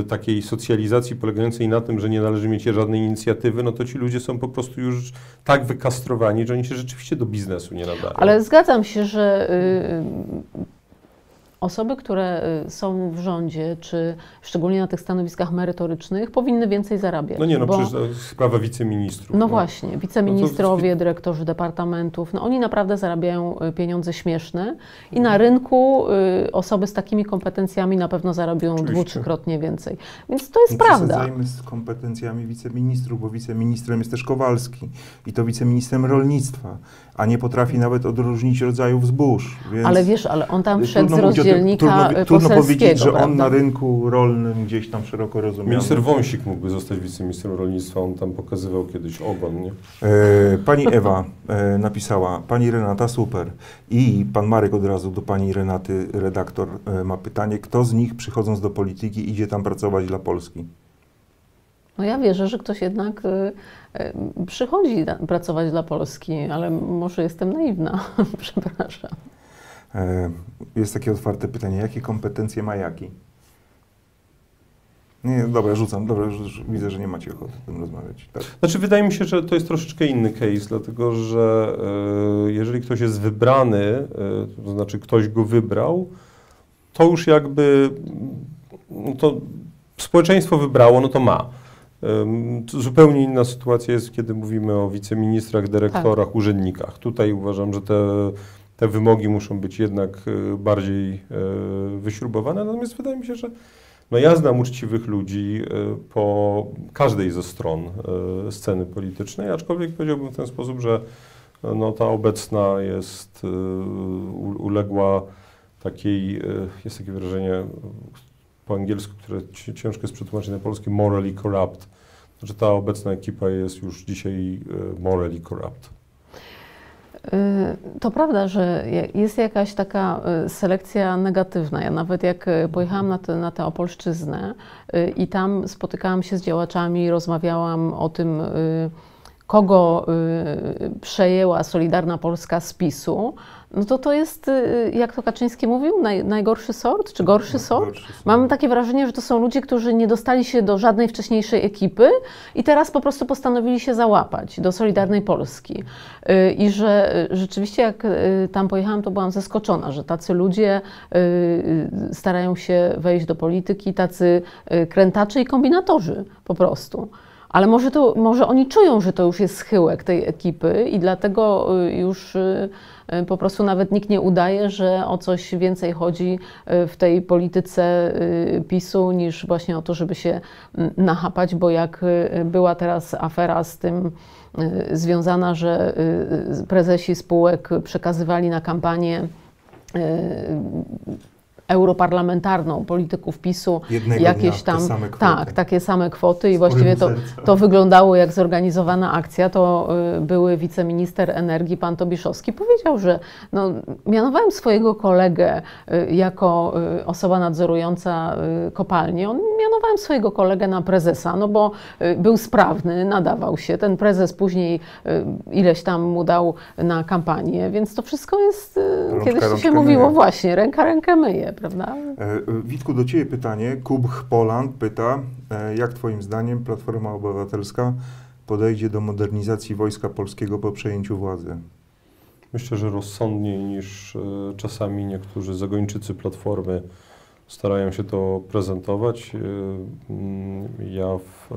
takiej socjalizacji polegającej na tym, że nie należy mieć żadnej inicjatywy, no to ci ludzie są po prostu już tak wykastrowani, że oni się rzeczywiście do biznesu nie nadają. Ale zgadzam się, że y, osoby, które y, są w rządzie, czy szczególnie na tych stanowiskach merytorycznych, powinny więcej zarabiać. no nie, no bo- przecież to jest sprawa wiceministrów. No właśnie, No wiceministrowie, dyrektorzy departamentów, no oni naprawdę zarabiają y, pieniądze śmieszne i na rynku y, osoby z takimi kompetencjami na pewno zarobią Oczywiście. dwu, trzykrotnie więcej. Więc to jest Nie prawda. przesadzajmy z kompetencjami wiceministrów, bo wiceministrem jest też Kowalski i to wiceministrem rolnictwa, a nie potrafi nawet odróżnić rodzajów zbóż. Więc Ale wiesz, ale on tam wszedł z o tym- rozdzielnika trudno, y, trudno powiedzieć, że on prawda? na rynku rolnym gdzieś tam szeroko rozumiany. Minister Wąsik mógłby zostać wiceministrem rolnictwa, on tam pokazywał kiedyś ogon, nie? E, Pani Ewa e, napisała, pani Renata super. I pan Marek od razu do pani Renaty, redaktor, e, ma pytanie, kto z nich przychodząc do polityki idzie tam pracować dla Polski? No ja wierzę, że ktoś jednak y, y, przychodzi pracować dla Polski, ale może jestem naiwna, *laughs* przepraszam. E, Jest takie otwarte pytanie, jakie kompetencje ma jaki? Nie, dobra, rzucam, dobra, widzę, że nie macie ochoty o tym rozmawiać. Tak. Znaczy, wydaje mi się, że to jest troszeczkę inny case, dlatego że e, jeżeli ktoś jest wybrany, e, to znaczy ktoś go wybrał, to już jakby no to społeczeństwo wybrało, no to ma. Zupełnie inna sytuacja jest, kiedy mówimy o wiceministrach, dyrektorach, urzędnikach. Tutaj uważam, że te, te wymogi muszą być jednak e, bardziej e, wyśrubowane, natomiast wydaje mi się, że no ja znam uczciwych ludzi e, po każdej ze stron sceny politycznej, aczkolwiek powiedziałbym w ten sposób, że no, ta obecna jest, uległa takiej, jest takie wyrażenie po angielsku, które ci- ciężko jest przetłumaczyć na polski, morally corrupt. Znaczy ta obecna ekipa jest już dzisiaj e, morally corrupt. Y, To prawda, że je- jest jakaś taka y, selekcja negatywna. Ja nawet jak y, pojechałam na, te, na tę Opolszczyznę i tam spotykałam się z działaczami, rozmawiałam o tym, kogo y, przejęła Solidarna Polska z PiSu, no to to jest, y, jak to Kaczyński mówił, naj, najgorszy sort, czy gorszy sort? Gorszy sort. Mam takie wrażenie, że to są ludzie, którzy nie dostali się do żadnej wcześniejszej ekipy i teraz po prostu postanowili się załapać do Solidarnej Polski. Y, I że rzeczywiście, jak tam pojechałam, to byłam zaskoczona, że tacy ludzie starają się wejść do polityki, tacy krętacze i kombinatorzy po prostu. Ale może, to, może oni czują, że to już jest schyłek tej ekipy i dlatego y, już y, y, po prostu nawet nikt nie udaje, że o coś więcej chodzi w tej polityce PiSu niż właśnie o to, żeby się mm, nachapać, bo jak była teraz afera z tym związana, że prezesi spółek przekazywali na kampanię europarlamentarną polityków PiSu Jednego jakieś tam same tak, takie same kwoty i właściwie to, to wyglądało jak zorganizowana akcja, to y, były wiceminister energii, pan Tobiszowski, powiedział, że no, mianowałem swojego kolegę y, jako y, osoba nadzorująca y, kopalnię, on mianowałem swojego kolegę na prezesa, no bo y, był sprawny, nadawał się, ten prezes później y, ileś tam mu dał na kampanię, więc to wszystko jest, Rączka kiedyś to się mówiło myje. właśnie, ręka rękę myje, prawda? E, Witku, do Ciebie pytanie. Kubch Poland pyta, e, jak Twoim zdaniem Platforma Obywatelska podejdzie do modernizacji Wojska Polskiego po przejęciu władzy? Myślę, że rozsądniej niż e, czasami niektórzy zagończycy Platformy starają się to prezentować. E, mm, Ja w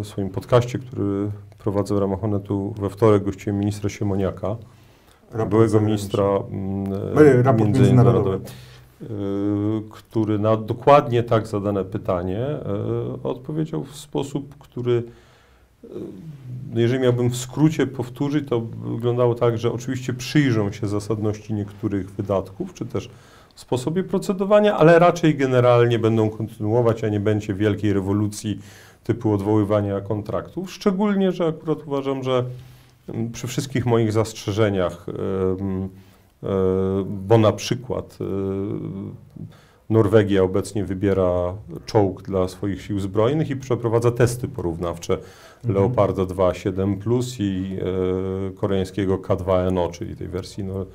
e, swoim podcaście, który prowadzę w ramach Onetu we wtorek gościłem ministra Siemoniaka, Raport byłego ministra mm, E, raport międzynarodowy, e, który na dokładnie tak zadane pytanie e, odpowiedział w sposób, który no jeżeli miałbym w skrócie powtórzyć, to wyglądało tak, że oczywiście przyjrzą się zasadności niektórych wydatków, czy też sposobie procedowania, ale raczej generalnie będą kontynuować, a nie będzie wielkiej rewolucji typu odwoływania kontraktów. Szczególnie, że akurat uważam, że przy wszystkich moich zastrzeżeniach, bo na przykład Norwegia obecnie wybiera czołg dla swoich sił zbrojnych i przeprowadza testy porównawcze Mhm. Leoparda 2 7 Plus i e, koreańskiego K2NO, czyli tej wersji no,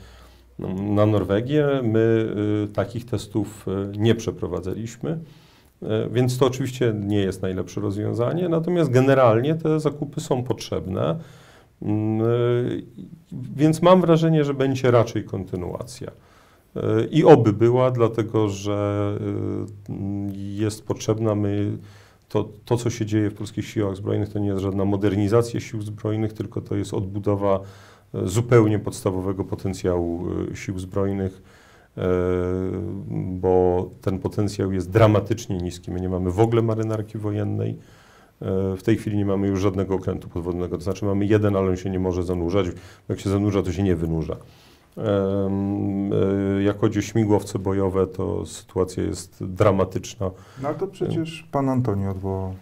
na Norwegię. My e, takich testów e, nie przeprowadzaliśmy. Więc to oczywiście nie jest najlepsze rozwiązanie, natomiast generalnie te zakupy są potrzebne. Mm, e, Więc mam wrażenie, że będzie raczej kontynuacja. E, I oby była, dlatego że e, mm, jest potrzebna. My, to, to, co się dzieje w polskich siłach zbrojnych, to nie jest żadna modernizacja sił zbrojnych, tylko to jest odbudowa zupełnie podstawowego potencjału sił zbrojnych, bo ten potencjał jest dramatycznie niski. My nie mamy w ogóle marynarki wojennej. E, W tej chwili nie mamy już żadnego okrętu podwodnego, to znaczy mamy jeden, ale on się nie może zanurzać. Jak się zanurza, to się nie wynurza. E, Jak chodzi o śmigłowce bojowe, to sytuacja jest dramatyczna. No to przecież pan Antoni odwołał.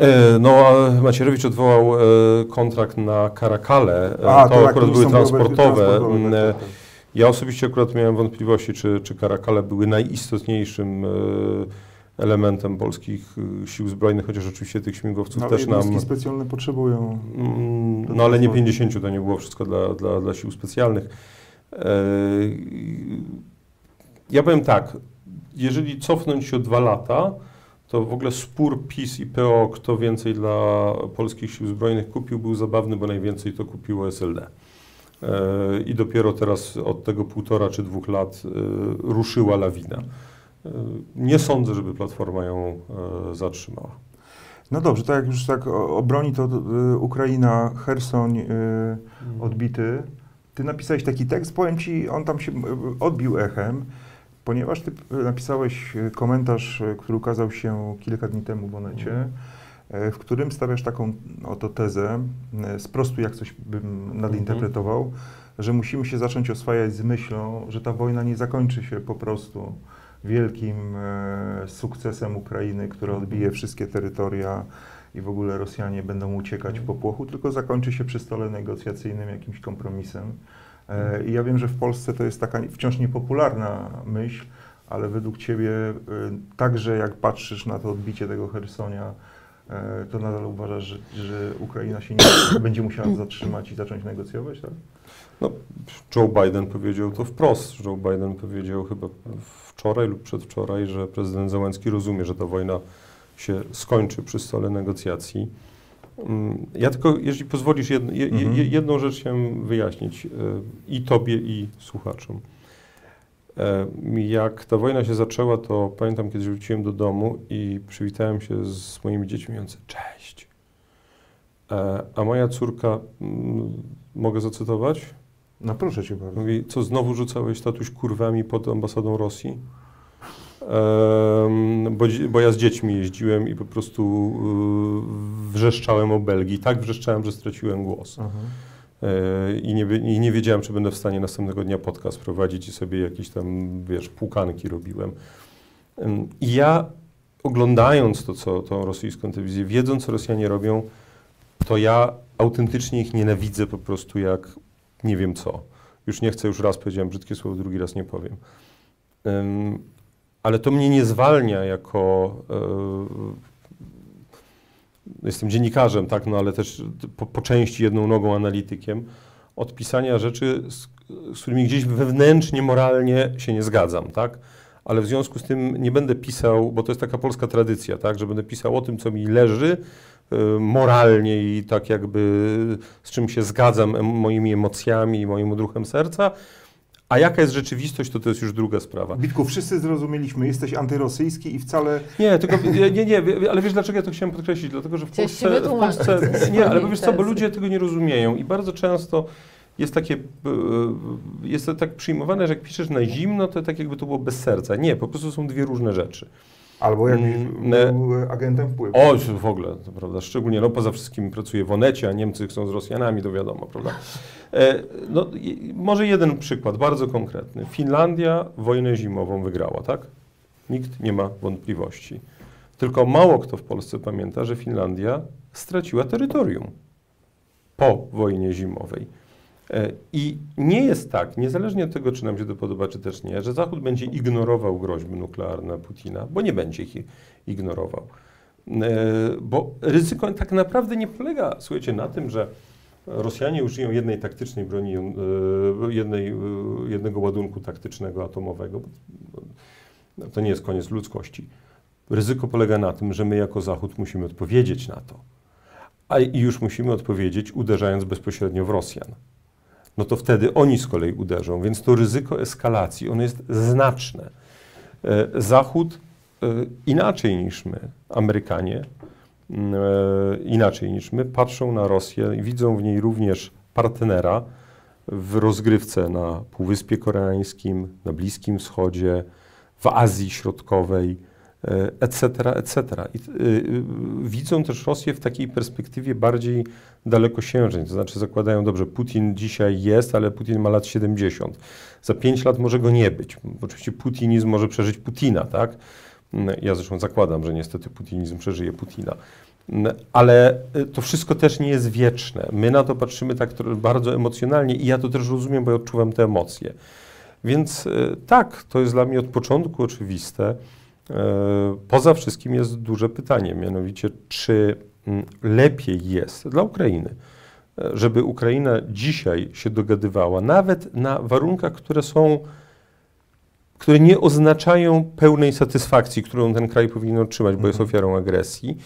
E, No, a Macierewicz odwołał kontrakt na Karakale. A, to tak, akurat były transportowe. transportowe, Mm, tak, tak. Ja osobiście akurat miałem wątpliwości, czy, czy Karakale były najistotniejszym elementem polskich e, sił zbrojnych, chociaż oczywiście tych śmigłowców No, też nam... specjalne potrzebują. Mm, No ale nie transportu. 50, to nie było wszystko dla, dla, dla sił specjalnych. E, Ja powiem tak, jeżeli cofnąć się o dwa lata, to w ogóle spór PiS i PO, kto więcej dla polskich sił zbrojnych kupił, był zabawny, bo najwięcej to kupiło SLD. E, I dopiero teraz od tego półtora czy dwóch lat e, ruszyła lawina. E, Nie sądzę, żeby Platforma ją e, zatrzymała. No dobrze, tak jak już tak obroni to y, Ukraina, Hersoń y, odbity. Ty napisałeś taki tekst, powiem ci, on tam się odbił echem, ponieważ ty napisałeś komentarz, który ukazał się kilka dni temu w Onecie, y, w którym stawiasz taką oto tezę, y, sprostuj jak coś bym nadinterpretował, że musimy się zacząć oswajać z myślą, że ta wojna nie zakończy się po prostu wielkim e, sukcesem Ukrainy, która odbije wszystkie terytoria i w ogóle Rosjanie będą uciekać w popłochu, tylko zakończy się przy stole negocjacyjnym jakimś kompromisem. E, I ja wiem, że w Polsce to jest taka wciąż niepopularna myśl, ale według Ciebie, e, także jak patrzysz na to odbicie tego Hersonia, to nadal uważasz, że, że Ukraina się nie *coughs* będzie musiała zatrzymać i zacząć negocjować, tak? No, Joe Biden powiedział to wprost. Joe Biden powiedział chyba wczoraj lub przedwczoraj, że prezydent Zełenski rozumie, że ta wojna się skończy przy stole negocjacji. Mm, Ja tylko, jeżeli pozwolisz, jedno, je, Mhm. je, jedną rzecz chciałem wyjaśnić e, i tobie, i słuchaczom. E, Jak ta wojna się zaczęła, to pamiętam, kiedy wróciłem do domu i przywitałem się z moimi dziećmi, mówiąc cześć. E, A moja córka, mm, mogę zacytować? No proszę Cię bardzo. Mówi, co znowu rzucałeś tatuś kurwami pod ambasadą Rosji? Em, bo, bo ja z dziećmi jeździłem i po prostu y, wrzeszczałem o Belgii. Tak wrzeszczałem, że straciłem głos. E, I nie, I nie wiedziałem, czy będę w stanie następnego dnia podcast prowadzić i sobie jakieś tam, wiesz, płukanki robiłem. Em, I ja oglądając to, co tą rosyjską telewizję, wiedząc, co Rosjanie robią, to ja autentycznie ich nienawidzę po prostu jak nie wiem co. Już nie chcę, już raz powiedziałem brzydkie słowo, drugi raz nie powiem. Em, ale to mnie nie zwalnia jako. e, jestem dziennikarzem, tak, no ale też po, po części jedną nogą analitykiem, od pisania rzeczy, z, z którymi gdzieś wewnętrznie, moralnie się nie zgadzam, tak? Ale w związku z tym nie będę pisał, bo to jest taka polska tradycja, tak, że będę pisał o tym, co mi leży moralnie i tak jakby z czym się zgadzam moimi emocjami i moim odruchem serca, a jaka jest rzeczywistość, to to jest już druga sprawa. Bitku, wszyscy zrozumieliśmy, jesteś antyrosyjski i wcale Nie, tylko nie, nie, ale wiesz dlaczego ja to chciałem podkreślić? Dlatego, że w Chciałeś się Polsce, w Polsce nie, ale wiesz co, bo ludzie tego nie rozumieją i bardzo często jest takie, e, jest to tak przyjmowane, że jak piszesz na zimno, to tak jakby to było bez serca. Nie, po prostu są dwie różne rzeczy. Albo jakbyś Mm, był agentem wpływu. O, w ogóle, to prawda, szczególnie, no poza wszystkim pracuję w Onecie, a Niemcy są z Rosjanami, to wiadomo, prawda. E, no, może jeden przykład, bardzo konkretny. Finlandia wojnę zimową wygrała, tak? Nikt nie ma wątpliwości. Tylko mało kto w Polsce pamięta, że Finlandia straciła terytorium po wojnie zimowej. E, I nie jest tak, niezależnie od tego, czy nam się to podoba, czy też nie, że Zachód będzie ignorował groźby nuklearne Putina, bo nie będzie ich ignorował. E, bo ryzyko tak naprawdę nie polega, słuchajcie, na tym, że Rosjanie użyją jednej taktycznej broni, e, jednej, jednego ładunku taktycznego atomowego. To nie jest koniec ludzkości. Ryzyko polega na tym, że my jako Zachód musimy odpowiedzieć na to. A już musimy odpowiedzieć, uderzając bezpośrednio w Rosjan no to wtedy oni z kolei uderzą. Więc to ryzyko eskalacji, ono jest znaczne. E, Zachód e, inaczej niż my, Amerykanie, e, inaczej niż my, patrzą na Rosję i widzą w niej również partnera w rozgrywce na Półwyspie Koreańskim, na Bliskim Wschodzie, w Azji Środkowej, etc., etc. I, y, widzą też Rosję w takiej perspektywie bardziej dalekosiężnej, to znaczy zakładają, dobrze, Putin dzisiaj jest, ale Putin ma lat 70. Za 5 lat może go nie być. Oczywiście putinizm może przeżyć Putina, tak? Ja zresztą zakładam, że niestety putinizm przeżyje Putina. Ale y, to wszystko też nie jest wieczne. My na to patrzymy tak bardzo emocjonalnie i ja to też rozumiem, bo ja odczuwam te emocje. Więc tak, to jest dla mnie od początku oczywiste, E, poza wszystkim jest duże pytanie, mianowicie czy mm, lepiej jest dla Ukrainy, e, żeby Ukraina dzisiaj się dogadywała, nawet na warunkach, które są, które nie oznaczają pełnej satysfakcji, którą ten kraj powinien otrzymać, bo jest mhm. ofiarą agresji,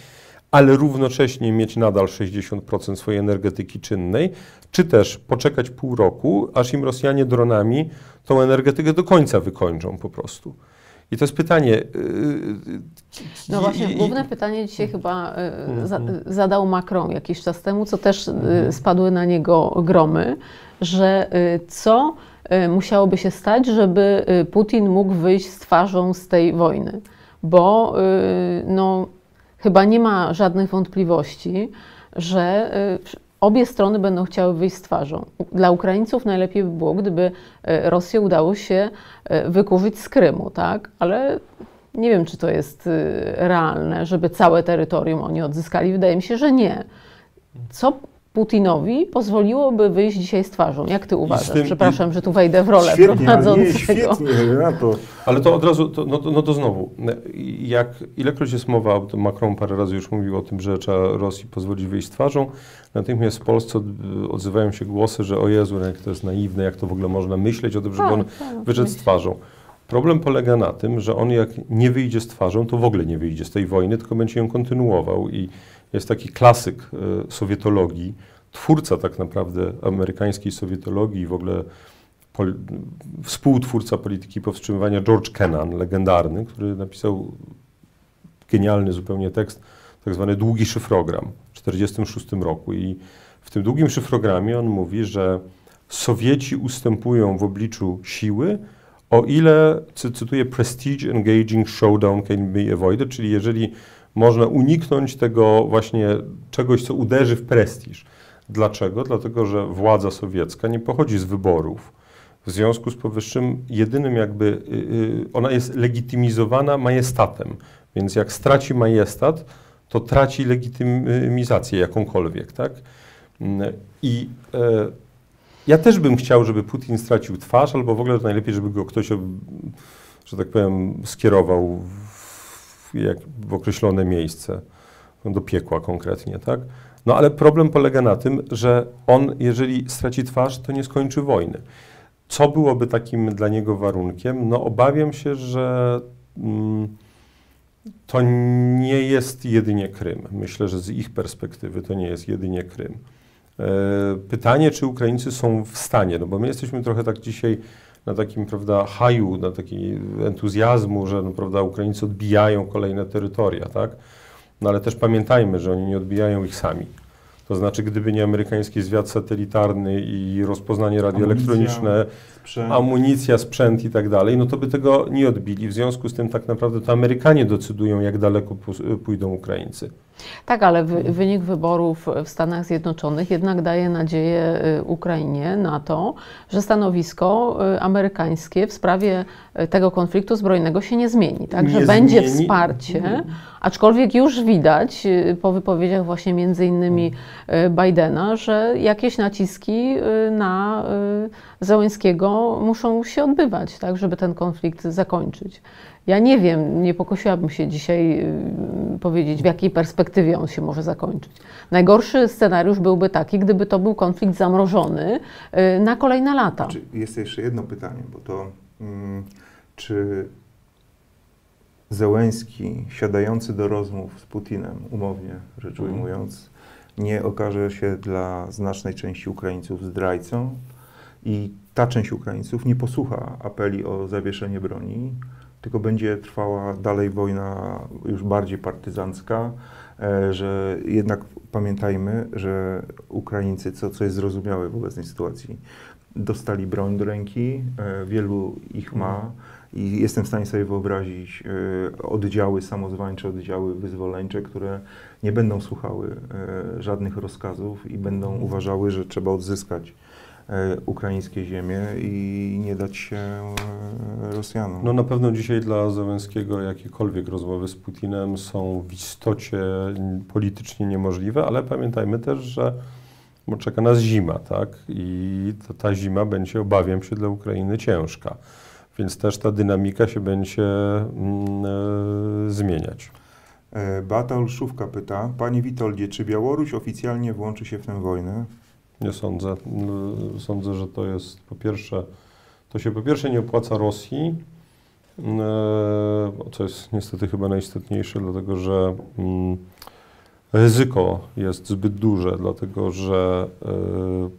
ale równocześnie mieć nadal 60% swojej energetyki czynnej, czy też poczekać pół roku, aż im Rosjanie dronami tą energetykę do końca wykończą po prostu. I to jest pytanie. Y, y, no właśnie, główne pytanie dzisiaj chyba y, mhm. zadał Macron jakiś czas temu, co też mhm. spadły na niego gromy, że co musiałoby się stać, żeby Putin mógł wyjść z twarzą z tej wojny. Bo no, chyba nie ma żadnych wątpliwości, że obie strony będą chciały wyjść z twarzą. Dla Ukraińców najlepiej by było, gdyby e, Rosję udało się e, wykurzyć z Krymu, tak? Ale nie wiem, czy to jest e, realne, żeby całe terytorium oni odzyskali. Wydaje mi się, że nie. Co Putinowi pozwoliłoby wyjść dzisiaj z twarzą. Jak ty uważasz? Tym, Przepraszam, że tu wejdę w rolę świetnie, prowadzącego. Nie, świetnie, Renato. Ale to od razu, to, no, no, to znowu, jak ilekroć jest mowa, Macron parę razy już mówił o tym, że trzeba Rosji pozwolić wyjść z twarzą, natychmiast w Polsce odzywają się głosy, że o Jezu, jak to jest naiwne, jak to w ogóle można myśleć o tym, żeby tak, on tak, wyszedł z twarzą. Problem polega na tym, że on jak nie wyjdzie z twarzą, to w ogóle nie wyjdzie z tej wojny, tylko będzie ją kontynuował i jest taki klasyk e, sowietologii, twórca tak naprawdę amerykańskiej sowietologii i w ogóle pol, współtwórca polityki powstrzymywania George Kennan, legendarny, który napisał genialny zupełnie tekst, tak zwany długi szyfrogram w 1946 roku. I w tym długim szyfrogramie on mówi, że Sowieci ustępują w obliczu siły, o ile, cytuję, prestige engaging showdown can be avoided, czyli jeżeli można uniknąć tego właśnie czegoś, co uderzy w prestiż. Dlaczego? Dlatego, że władza sowiecka nie pochodzi z wyborów. W związku z powyższym jedynym jakby, yy, ona jest legitymizowana majestatem. Więc jak straci majestat, to traci legitymizację jakąkolwiek, tak? I e, ja też bym chciał, żeby Putin stracił twarz, albo w ogóle najlepiej, żeby go ktoś, że tak powiem, skierował jak, w określone miejsce, do piekła konkretnie, tak? No ale problem polega na tym, że on, jeżeli straci twarz, to nie skończy wojny. Co byłoby takim dla niego warunkiem? No obawiam się, że mm, to nie jest jedynie Krym. Myślę, że z ich perspektywy to nie jest jedynie Krym. E, pytanie, czy Ukraińcy są w stanie, no bo my jesteśmy trochę tak dzisiaj na takim, prawda, haju, na takiej entuzjazmu, że, no, prawda, Ukraińcy odbijają kolejne terytoria, tak? No ale też pamiętajmy, że oni nie odbijają ich sami. To znaczy, gdyby nie amerykański zwiat satelitarny i rozpoznanie radioelektroniczne, sprzęt. amunicja, sprzęt i tak dalej, no to by tego nie odbili. W związku z tym tak naprawdę to Amerykanie decydują, jak daleko pójdą Ukraińcy. Tak, ale wy, wynik wyborów w Stanach Zjednoczonych jednak daje nadzieję y, Ukrainie na to, że stanowisko y, amerykańskie w sprawie y, tego konfliktu zbrojnego się nie zmieni. Tak, że Nie będzie zmieni. wsparcie, aczkolwiek już widać po wypowiedziach właśnie między innymi Bidena, że jakieś naciski na Zełenskiego muszą się odbywać, tak, żeby ten konflikt zakończyć. Ja nie wiem, nie pokusiłabym się dzisiaj y, powiedzieć, w jakiej perspektywie on się może zakończyć. Najgorszy scenariusz byłby taki, gdyby to był konflikt zamrożony y, na kolejne lata. Czy jest jeszcze jedno pytanie, bo to mm, czy Zełenski, siadający do rozmów z Putinem, umownie rzecz Mhm. ujmując, nie okaże się dla znacznej części Ukraińców zdrajcą i ta część Ukraińców nie posłucha apeli o zawieszenie broni, tylko będzie trwała dalej wojna już bardziej partyzancka, e, że jednak pamiętajmy, że Ukraińcy, co, co jest zrozumiałe w obecnej sytuacji, dostali broń do ręki, e, wielu ich ma i jestem w stanie sobie wyobrazić e, oddziały samozwańcze, oddziały wyzwoleńcze, które nie będą słuchały żadnych rozkazów i będą uważały, że trzeba odzyskać ukraińskie ziemie i nie dać się e, Rosjanom. No na pewno dzisiaj dla Zełenskiego jakiekolwiek rozmowy z Putinem są w istocie politycznie niemożliwe, ale pamiętajmy też, że czeka nas zima, tak? I to, ta zima będzie, obawiam się, dla Ukrainy ciężka. Więc też ta dynamika się będzie mm, e, zmieniać. E, Beata Olszówka pyta, Panie Witoldzie, czy Białoruś oficjalnie włączy się w tę wojnę? Nie sądzę. N- Sądzę, że to jest po pierwsze, to się po pierwsze nie opłaca Rosji, n- e, co jest niestety chyba najistotniejsze, dlatego że mm, ryzyko jest zbyt duże, dlatego że, e,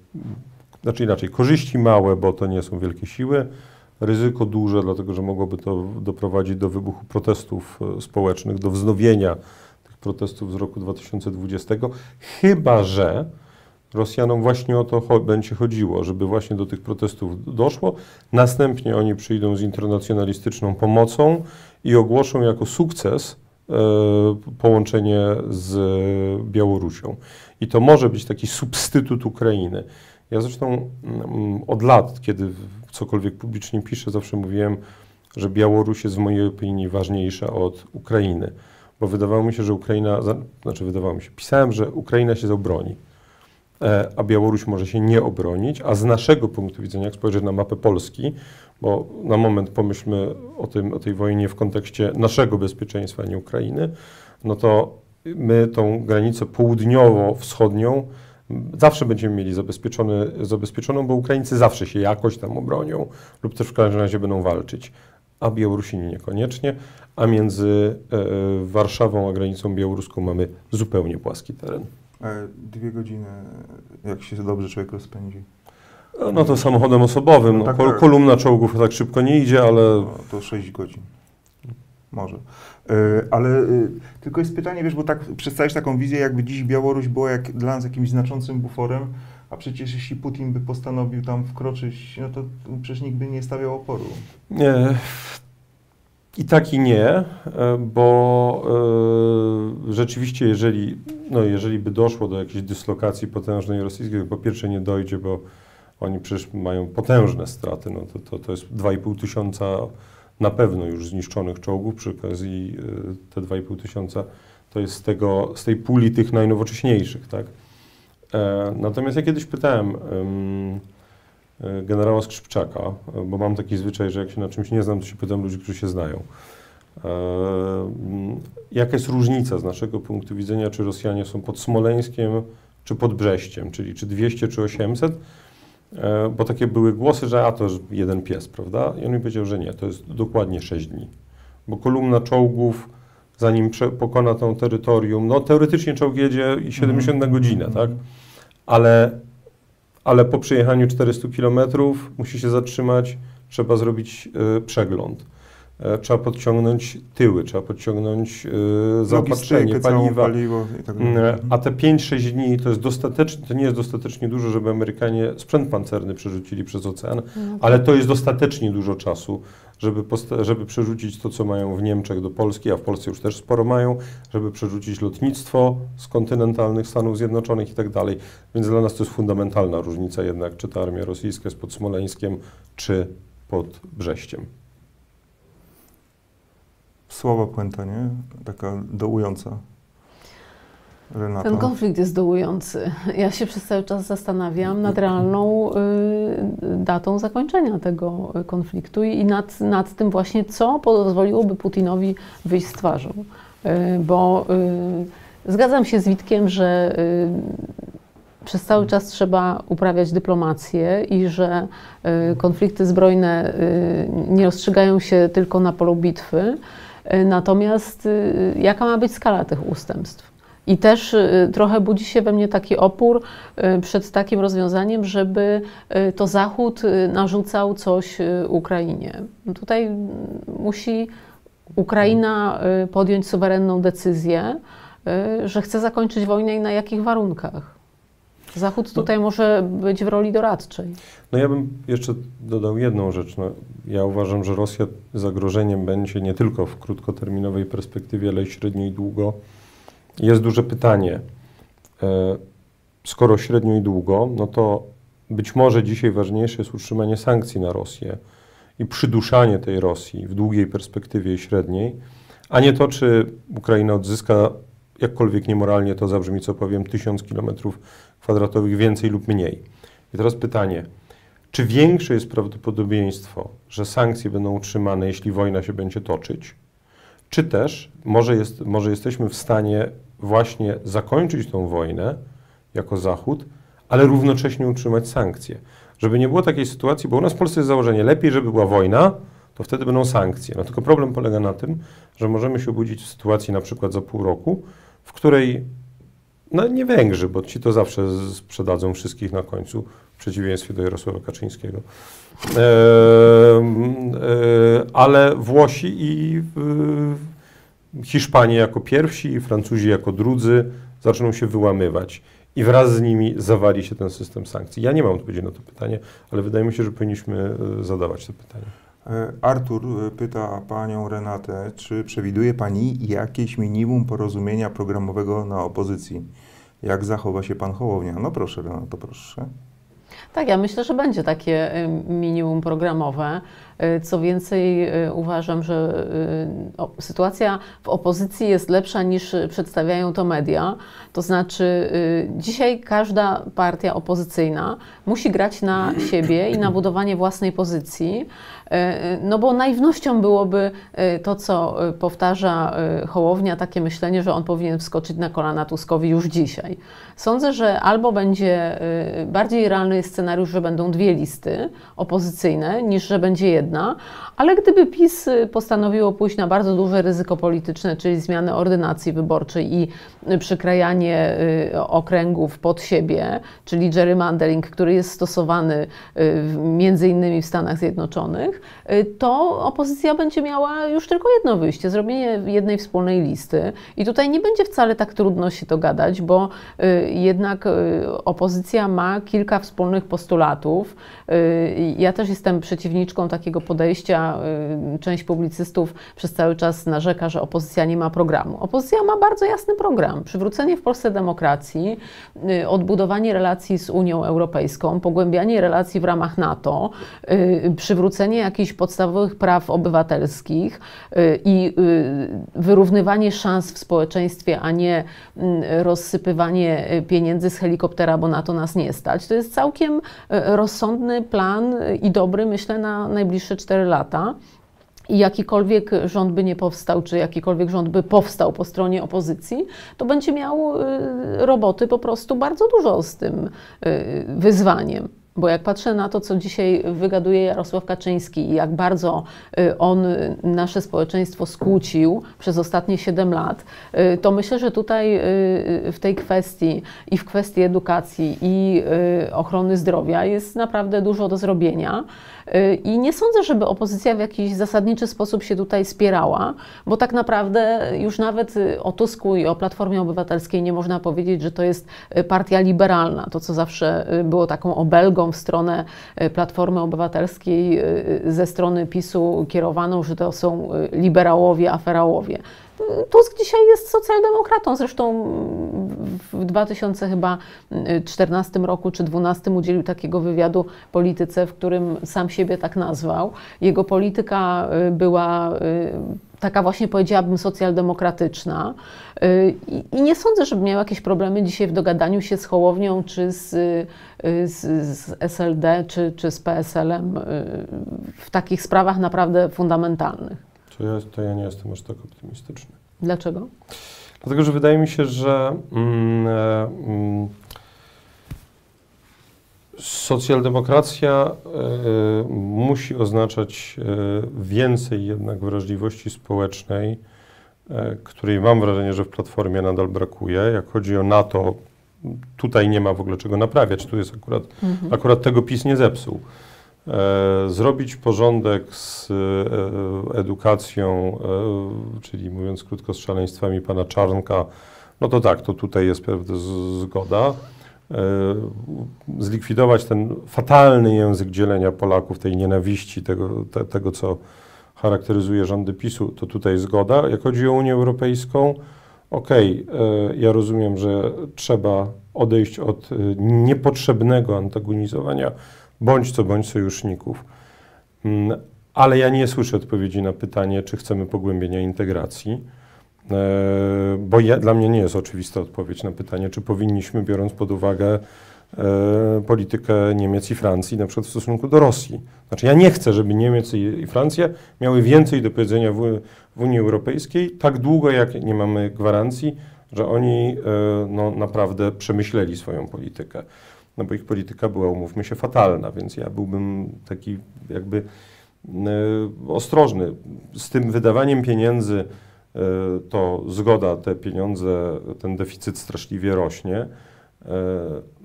znaczy inaczej, korzyści małe, bo to nie są wielkie siły, ryzyko duże, dlatego że mogłoby to doprowadzić do wybuchu protestów e, społecznych, do wznowienia tych protestów z roku 2020, chyba że Rosjanom właśnie o to cho- będzie chodziło, żeby właśnie do tych protestów doszło. Następnie oni przyjdą z internacjonalistyczną pomocą i ogłoszą jako sukces e, połączenie z Białorusią. I to może być taki substytut Ukrainy. Ja zresztą mm, od lat, kiedy cokolwiek publicznie piszę, zawsze mówiłem, że Białoruś jest w mojej opinii ważniejsza od Ukrainy. Bo wydawało mi się, że Ukraina, znaczy wydawało mi się, pisałem, że Ukraina się obroni e, a Białoruś może się nie obronić, a z naszego punktu widzenia, jak spojrzeć na mapę Polski, bo na moment pomyślmy o, tym, o tej wojnie w kontekście naszego bezpieczeństwa, nie Ukrainy, no to my tą granicę południowo-wschodnią zawsze będziemy mieli zabezpieczony, zabezpieczoną, bo Ukraińcy zawsze się jakoś tam obronią lub też w każdym razie będą walczyć, a Białorusini niekoniecznie, a między e, Warszawą a granicą białoruską mamy zupełnie płaski teren. E, Dwie godziny, jak się dobrze człowiek rozpędzi. No to samochodem osobowym. No, Tak, kol- tak. kolumna czołgów tak szybko nie idzie, ale No, to 6 godzin. Może. E, Ale e, tylko jest pytanie, wiesz, bo tak przedstawisz taką wizję, jakby dziś Białoruś była jak, dla nas jakimś znaczącym buforem, a przecież jeśli Putin by postanowił tam wkroczyć, no to przecież nikt by nie stawiał oporu. nie. I tak i nie, e, bo e, rzeczywiście, jeżeli, no, jeżeli by doszło do jakiejś dyslokacji potężnej rosyjskiej, to po pierwsze nie dojdzie, bo oni przecież mają potężne straty. No, to, to, to jest 2,5 tysiąca na pewno już zniszczonych czołgów. Przy okazji e, te 2,5 tysiąca to jest z, tego, z tej puli tych najnowocześniejszych. Tak? E, natomiast ja kiedyś pytałem em, generała Skrzypczaka, e, bo mam taki zwyczaj, że jak się na czymś nie znam, to się pytam ludzi, którzy się znają. E, mm, Jaka jest różnica z naszego punktu widzenia, czy Rosjanie są pod Smoleńskiem, czy pod Brześciem, czyli czy 200, czy 800? E, Bo takie były głosy, że a to jest jeden pies, prawda? I on mi powiedział, że nie, to jest dokładnie 6 dni. Bo kolumna czołgów, zanim pokona to terytorium, no teoretycznie czołg jedzie i 70 na godzinę, tak? Ale, ale po przejechaniu 400 km musi się zatrzymać, trzeba zrobić e, przegląd. E, trzeba podciągnąć tyły, trzeba podciągnąć e, zaopatrzenie, paliwa. paliwo i tak dalej. E, A te 5-6 dni to jest dostatecznie, to nie jest dostatecznie dużo, żeby Amerykanie sprzęt pancerny przerzucili przez ocean, ale to jest dostatecznie dużo czasu, żeby, żeby przerzucić to, co mają w Niemczech do Polski, a w Polsce już też sporo mają, żeby przerzucić lotnictwo z kontynentalnych Stanów Zjednoczonych i tak dalej. Więc dla nas to jest fundamentalna różnica jednak, czy ta armia rosyjska jest pod Smoleńskiem, czy pod Brześciem. Słaba puenta, nie? Taka dołująca. Renata. Ten konflikt jest dołujący. Ja się przez cały czas zastanawiam nad realną y, datą zakończenia tego konfliktu i nad, nad tym właśnie, co pozwoliłoby Putinowi wyjść z twarzą. Y, bo y, zgadzam się z Witkiem, że y, przez cały czas trzeba uprawiać dyplomację i że y, konflikty zbrojne y, nie rozstrzygają się tylko na polu bitwy. Y, Natomiast y, jaka ma być skala tych ustępstw? I też y, trochę budzi się we mnie taki opór y, przed takim rozwiązaniem, żeby to Zachód narzucał coś Ukrainie. No Tutaj mm, musi Ukraina podjąć suwerenną decyzję, że chce zakończyć wojnę i na jakich warunkach. Zachód tutaj może być w roli doradczej. No ja bym jeszcze dodał jedną rzecz. No, ja uważam, że Rosja zagrożeniem będzie nie tylko w krótkoterminowej perspektywie, ale i średnio i długo. Jest duże pytanie. E, Skoro średnio i długo, no to być może dzisiaj ważniejsze jest utrzymanie sankcji na Rosję i przyduszanie tej Rosji w długiej perspektywie i średniej, a nie to, czy Ukraina odzyska, jakkolwiek niemoralnie to zabrzmi, co powiem, tysiąc kilometrów kwadratowych więcej lub mniej. I teraz pytanie, czy większe jest prawdopodobieństwo, że sankcje będą utrzymane, jeśli wojna się będzie toczyć, czy też może, jest, może jesteśmy w stanie właśnie zakończyć tą wojnę jako Zachód, ale równocześnie utrzymać sankcje. Żeby nie było takiej sytuacji, bo u nas w Polsce jest założenie, lepiej, żeby była wojna, to wtedy będą sankcje. No tylko problem polega na tym, że możemy się obudzić w sytuacji na przykład za pół roku, w której no nie Węgrzy, bo ci to zawsze sprzedadzą wszystkich na końcu, w przeciwieństwie do Jarosława Kaczyńskiego. E, e, ale Włosi i e, Hiszpanie jako pierwsi, i Francuzi jako drudzy zaczną się wyłamywać. I wraz z nimi zawali się ten system sankcji. Ja nie mam odpowiedzi na to pytanie, ale wydaje mi się, że powinniśmy e, zadawać to pytanie. E, Artur e, pyta panią Renatę, czy przewiduje pani jakieś minimum porozumienia programowego na opozycji? Jak zachowa się pan Hołownia? No proszę, Renato, proszę. Tak, ja myślę, że będzie takie y, minimum programowe. Y, Co więcej, y, uważam, że y, sytuacja w opozycji jest lepsza niż przedstawiają to media. To znaczy, dzisiaj każda partia opozycyjna musi grać na *clears throat* siebie i na budowanie własnej pozycji. No bo naiwnością byłoby to, co powtarza Hołownia, takie myślenie, że on powinien wskoczyć na kolana Tuskowi już dzisiaj. Sądzę, że albo będzie bardziej realny scenariusz, że będą dwie listy opozycyjne, niż że będzie jedna, ale gdyby PiS y, postanowiło pójść na bardzo duże ryzyko polityczne, czyli zmianę ordynacji wyborczej i y, przykrajanie y, okręgów pod siebie, czyli gerrymandering, który jest stosowany między innymi w Stanach Zjednoczonych, to opozycja będzie miała już tylko jedno wyjście, zrobienie jednej wspólnej listy. I tutaj nie będzie wcale tak trudno się dogadać, bo jednak opozycja ma kilka wspólnych postulatów. Ja też jestem przeciwniczką takiego podejścia. y, Część publicystów przez cały czas narzeka, że opozycja nie ma programu. Opozycja ma bardzo jasny program. Przywrócenie w Polsce demokracji, y, odbudowanie relacji z Unią Europejską, pogłębianie relacji w ramach NATO, y, przywrócenie jakichś podstawowych praw obywatelskich i wyrównywanie szans w społeczeństwie, a nie rozsypywanie pieniędzy z helikoptera, bo na to nas nie stać. To jest całkiem rozsądny plan i dobry, myślę, na najbliższe 4 lata. I jakikolwiek rząd by nie powstał, czy jakikolwiek rząd by powstał po stronie opozycji, to będzie miał y, roboty po prostu bardzo dużo z tym y, wyzwaniem. Bo jak patrzę na to, co dzisiaj wygaduje Jarosław Kaczyński i jak bardzo y, on nasze społeczeństwo skłócił przez ostatnie 7 lat, to myślę, że tutaj w tej kwestii i w kwestii edukacji i ochrony zdrowia jest naprawdę dużo do zrobienia. I nie sądzę, żeby opozycja w jakiś zasadniczy sposób się tutaj spierała, bo tak naprawdę już nawet o Tusku i o Platformie Obywatelskiej nie można powiedzieć, że to jest partia liberalna, to co zawsze było taką obelgą w stronę Platformy Obywatelskiej, ze strony PiSu kierowaną, że to są liberałowie, aferałowie. Tusk dzisiaj jest socjaldemokratą. Zresztą w 2014 roku czy 2012 udzielił takiego wywiadu polityce, w którym sam siebie tak nazwał. Jego polityka y, była y, taka właśnie powiedziałabym socjaldemokratyczna. Y, I nie sądzę, żeby miał jakieś problemy dzisiaj w dogadaniu się z Hołownią, czy z, z, z SLD, czy, czy z PSL-em w takich sprawach naprawdę fundamentalnych. To ja, to ja nie jestem aż tak optymistyczny. Dlaczego? Dlatego, że wydaje mi się, że mm, e, mm, socjaldemokracja e, musi oznaczać e, więcej jednak wrażliwości społecznej, której mam wrażenie, że w Platformie nadal brakuje. Jak chodzi o NATO, tutaj nie ma w ogóle czego naprawiać. Tu jest akurat, mhm. akurat tego PiS nie zepsuł. E, zrobić porządek z e, edukacją, e, czyli mówiąc krótko, z szaleństwami pana Czarnka, no to tak, to tutaj jest pewna zgoda. Zlikwidować ten fatalny język dzielenia Polaków, tej nienawiści, tego, te, tego co charakteryzuje rządy PiSu, to tutaj zgoda. Jak chodzi o Unię Europejską, okej, okay, ja rozumiem, że trzeba odejść od niepotrzebnego antagonizowania bądź co bądź sojuszników. Mm, ale ja nie słyszę odpowiedzi na pytanie, czy chcemy pogłębienia integracji, e, bo ja, dla mnie nie jest oczywista odpowiedź na pytanie, czy powinniśmy, biorąc pod uwagę e, politykę Niemiec i Francji, na przykład w stosunku do Rosji. Znaczy, ja nie chcę, żeby Niemiec i Francja miały więcej do powiedzenia w, w Unii Europejskiej, tak długo jak nie mamy gwarancji, że oni e, no, naprawdę przemyśleli swoją politykę no bo ich polityka była, umówmy się, fatalna, więc ja byłbym taki jakby e, ostrożny. Z tym wydawaniem pieniędzy e, to zgoda, te pieniądze, ten deficyt straszliwie rośnie, e,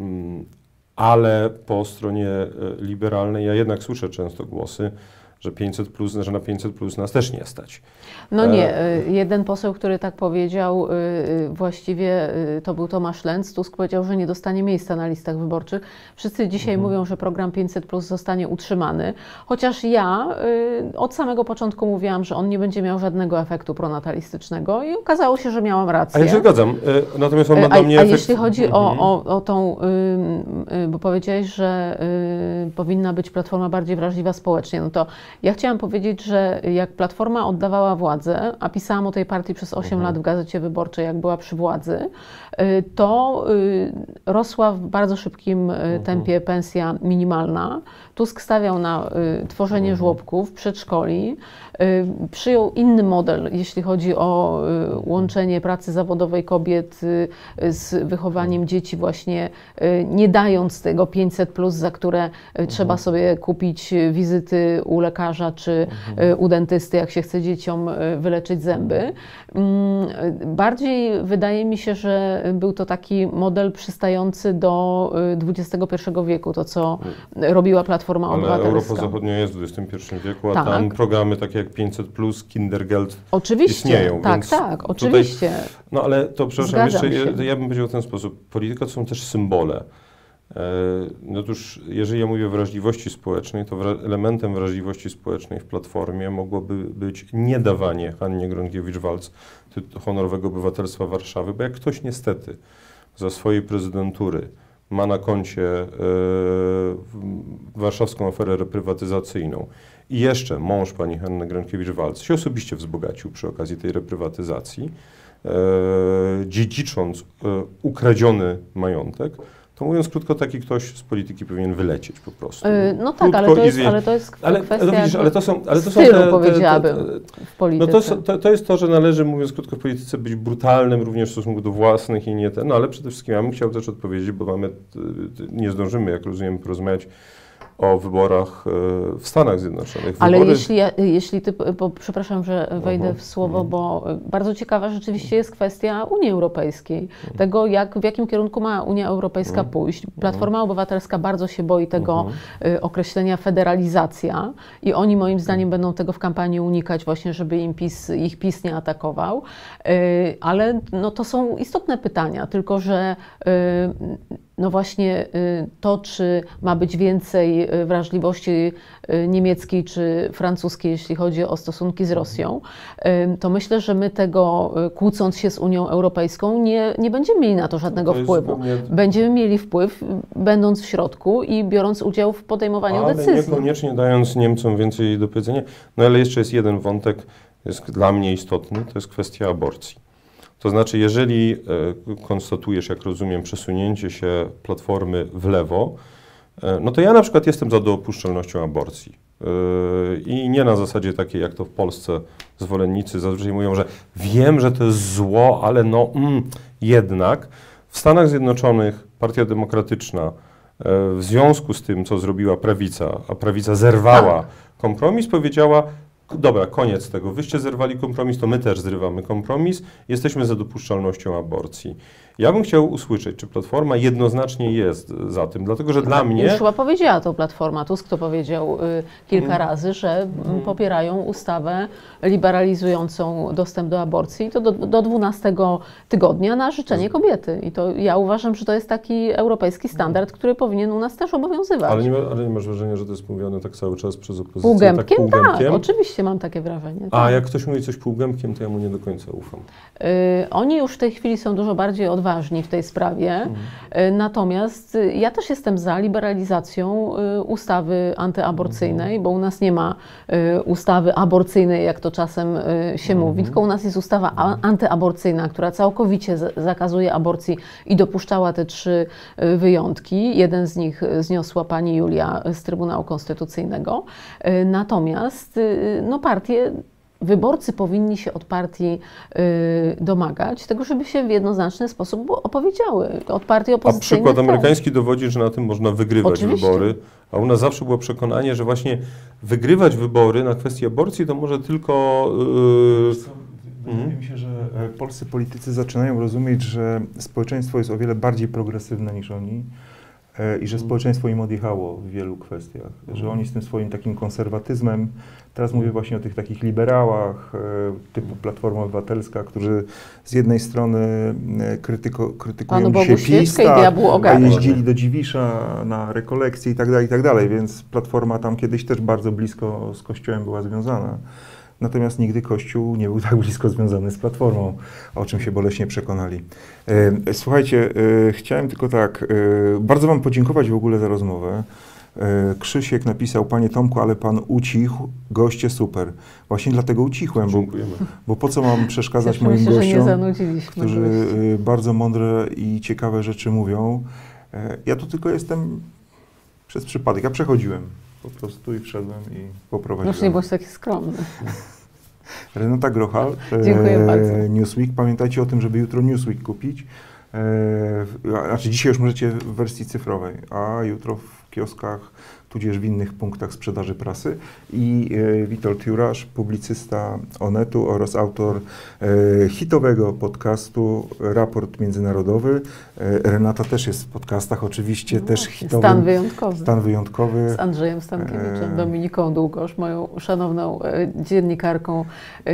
mm, ale po stronie liberalnej ja jednak słyszę często głosy, że 500 plus, że na 500 plus nas też nie stać. No nie, e, y, jeden poseł, który tak powiedział, y, y, właściwie to był Tomasz Lenz, Tusk powiedział, że nie dostanie miejsca na listach wyborczych. Wszyscy dzisiaj mhm. mówią, że program 500 plus zostanie utrzymany, chociaż ja od samego początku mówiłam, że on nie będzie miał żadnego efektu pronatalistycznego i okazało się, że miałam rację. A ja się zgadzam, natomiast on ma do mnie A, efekt... jeśli chodzi mhm. o, o, o tą, bo powiedziałeś, że powinna być Platforma bardziej wrażliwa społecznie, no to ja chciałam powiedzieć, że jak Platforma oddawała władzę, a pisałam o tej partii przez 8 mhm. lat w Gazecie Wyborczej, jak była przy władzy, to y, rosła w bardzo szybkim y, mhm. tempie pensja minimalna. Tusk stawiał na tworzenie mhm. żłobków, przedszkoli, przyjął inny model, jeśli chodzi o łączenie pracy zawodowej kobiet z wychowaniem dzieci, właśnie nie dając tego 500, plus, za które trzeba sobie kupić wizyty u lekarza czy mhm. u dentysty, jak się chce dzieciom wyleczyć zęby. Mm, bardziej wydaje mi się, że był to taki model przystający do XXI e, wieku, to co robiła Platforma Ale Obywatelska. Europa Zachodnia jest w XXI wieku, a tak. tam programy takie jak 500, Kindergeld oczywiście, istnieją. Tak, tak, oczywiście. Tutaj, no ale to przepraszam, jeszcze ja, ja bym powiedział w ten sposób. Polityka to są też symbole. E, no otóż, jeżeli ja mówię o wrażliwości społecznej, to elementem wrażliwości społecznej w Platformie mogłoby być niedawanie Hannie Gronkiewicz-Walc honorowego obywatelstwa Warszawy, bo jak ktoś niestety za swojej prezydentury ma na koncie e, warszawską aferę reprywatyzacyjną i jeszcze mąż pani Hanny Gronkiewicz-Walc się osobiście wzbogacił przy okazji tej reprywatyzacji, e, dziedzicząc ukradziony majątek, to mówiąc krótko, taki ktoś z polityki powinien wylecieć po prostu. Y, No tak, ale to, jest, ale to jest ale, kwestia ale, widzisz, ale to są, ale to są stylu, te, te, te, powiedziałabym, te, w polityce. no to, to, to jest to, że należy, mówiąc krótko, w polityce być brutalnym również w stosunku do własnych i nie ten. No ale przede wszystkim ja bym chciał też odpowiedzieć, bo mamy, nie zdążymy, jak rozumiem, porozmawiać o wyborach y, w Stanach Zjednoczonych. Ale Wybory, jeśli, ja, jeśli ty, bo przepraszam, że wejdę Mhm, w słowo, mhm. bo bardzo ciekawa rzeczywiście jest kwestia Unii Europejskiej, Mhm. tego jak, w jakim kierunku ma Unia Europejska pójść. Platforma Obywatelska bardzo się boi tego y, określenia federalizacja i oni moim zdaniem będą tego w kampanii unikać właśnie, żeby im PiS, ich PiS nie atakował. Y, Ale no, to są istotne pytania, tylko że y, no właśnie y, to, czy ma być więcej wrażliwości niemieckiej czy francuskiej, jeśli chodzi o stosunki z Rosją, to myślę, że my tego, kłócąc się z Unią Europejską, nie, nie będziemy mieli na to żadnego to wpływu. zupełnie- Będziemy mieli wpływ, będąc w środku i biorąc udział w podejmowaniu ale decyzji. niekoniecznie dając Niemcom więcej do powiedzenia. No ale jeszcze jest jeden wątek, jest dla mnie istotny, to jest kwestia aborcji. To znaczy, jeżeli e, konstatujesz, jak rozumiem, przesunięcie się platformy w lewo, e, no to ja na przykład jestem za dopuszczalnością aborcji. E, I nie na zasadzie takiej, jak to w Polsce zwolennicy zazwyczaj mówią, że wiem, że to jest zło, ale no mm, jednak. W Stanach Zjednoczonych Partia Demokratyczna w związku z tym, co zrobiła prawica, a prawica zerwała kompromis, powiedziała, dobra, koniec tego, wyście zerwali kompromis, to my też zrywamy kompromis, jesteśmy za dopuszczalnością aborcji. Ja bym chciał usłyszeć, czy Platforma jednoznacznie jest za tym, dlatego że dla mnie... Już chyba powiedziała to Platforma, Tusk to powiedział y, kilka razy, że mm, popierają ustawę liberalizującą dostęp do aborcji i to do, do 12 tygodnia na życzenie kobiety. I to ja uważam, że to jest taki europejski standard, który powinien u nas też obowiązywać. Ale nie, ale nie masz wrażenia, że to jest mówione tak cały czas przez opozycję? Półgębkiem? Tak, półgębkiem? Tak, oczywiście mam takie wrażenie. A tak. jak ktoś mówi coś półgębkiem, to ja mu nie do końca ufam. Y, Oni już w tej chwili są dużo bardziej odważni w tej sprawie. Y, Natomiast y, ja też jestem za liberalizacją ustawy antyaborcyjnej, bo u nas nie ma ustawy aborcyjnej, jak to czasem się mówi, tylko u nas jest ustawa a- antyaborcyjna, która całkowicie z- zakazuje aborcji i dopuszczała te trzy wyjątki. Jeden z nich zniosła pani Julia z Trybunału Konstytucyjnego. Natomiast no, partie Wyborcy powinni się od partii y, domagać tego, żeby się w jednoznaczny sposób opowiedziały. Od partii A opozycyjnych przykład też. amerykański dowodzi, że na tym można wygrywać Oczywiście. wybory, a u nas zawsze było przekonanie, że właśnie wygrywać wybory na kwestię aborcji to może tylko... Yy, Wydaje mi się, że e, polscy politycy zaczynają rozumieć, że społeczeństwo jest o wiele bardziej progresywne niż oni i że społeczeństwo im odjechało w wielu kwestiach. Że oni z tym swoim takim konserwatyzmem, teraz mówię właśnie o tych takich liberałach e, typu Platforma Obywatelska, którzy z jednej strony e, krytyko, krytykują Panu dzisiaj PiS, tak, a jeździli do Dziwisza na rekolekcje i tak dalej, i tak dalej, więc Platforma tam kiedyś też bardzo blisko z Kościołem była związana. Natomiast nigdy Kościół nie był *laughs* tak blisko związany z Platformą, o czym się boleśnie przekonali. E, Słuchajcie, e, chciałem tylko tak, e, bardzo Wam podziękować w ogóle za rozmowę. Krzysiek napisał, Panie Tomku, ale Pan ucichł, goście super. Właśnie dlatego ucichłem, bo, bo po co mam przeszkadzać Cieszymy moim nie gościom, zanudziliśmy. którzy gości. bardzo mądre i ciekawe rzeczy mówią. Ja tu tylko jestem przez przypadek, ja przechodziłem po prostu i wszedłem i poprowadziłem. Już nie bądź taki skromny. *laughs* Renata Grochal, Dziękuję bardzo. Newsweek. Pamiętajcie o tym, żeby jutro Newsweek kupić. E, znaczy dzisiaj już możecie w wersji cyfrowej, a jutro w kioskach, tudzież w innych punktach sprzedaży prasy. I e, Witold Jurasz, publicysta Onetu oraz autor e, hitowego podcastu Raport Międzynarodowy. E, Renata też jest w podcastach, oczywiście, No też hitowym. Stan wyjątkowy. Stan wyjątkowy. Z Andrzejem Stankiewiczem. Dominiką Długosz, moją szanowną dziennikarką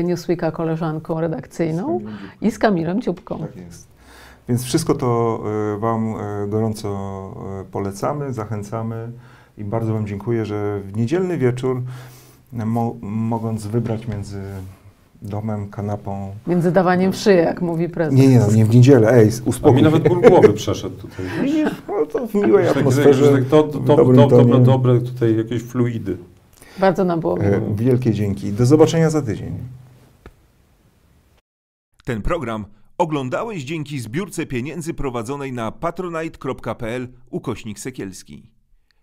Newsweeka, koleżanką redakcyjną i z Kamilem Dziubką. Tak jest. Więc wszystko to Wam gorąco polecamy, zachęcamy i bardzo Wam dziękuję, że w niedzielny wieczór, mo mogąc wybrać między domem, kanapą. Między dawaniem w szyję, jak mówi prezes. Nie, nie, no, nie w niedzielę, ej, A mi uspokój nawet ból głowy przeszedł tutaj. wiesz? Nie, no to w miłej tak- atmosferze, tak to, to, to, to, dobre, dobre tutaj jakieś fluidy. Bardzo nam było. E, Wielkie dzięki. Do zobaczenia za tydzień. Ten program Oglądałeś dzięki zbiórce pieniędzy prowadzonej na patronite.pl ukośnik sekielski.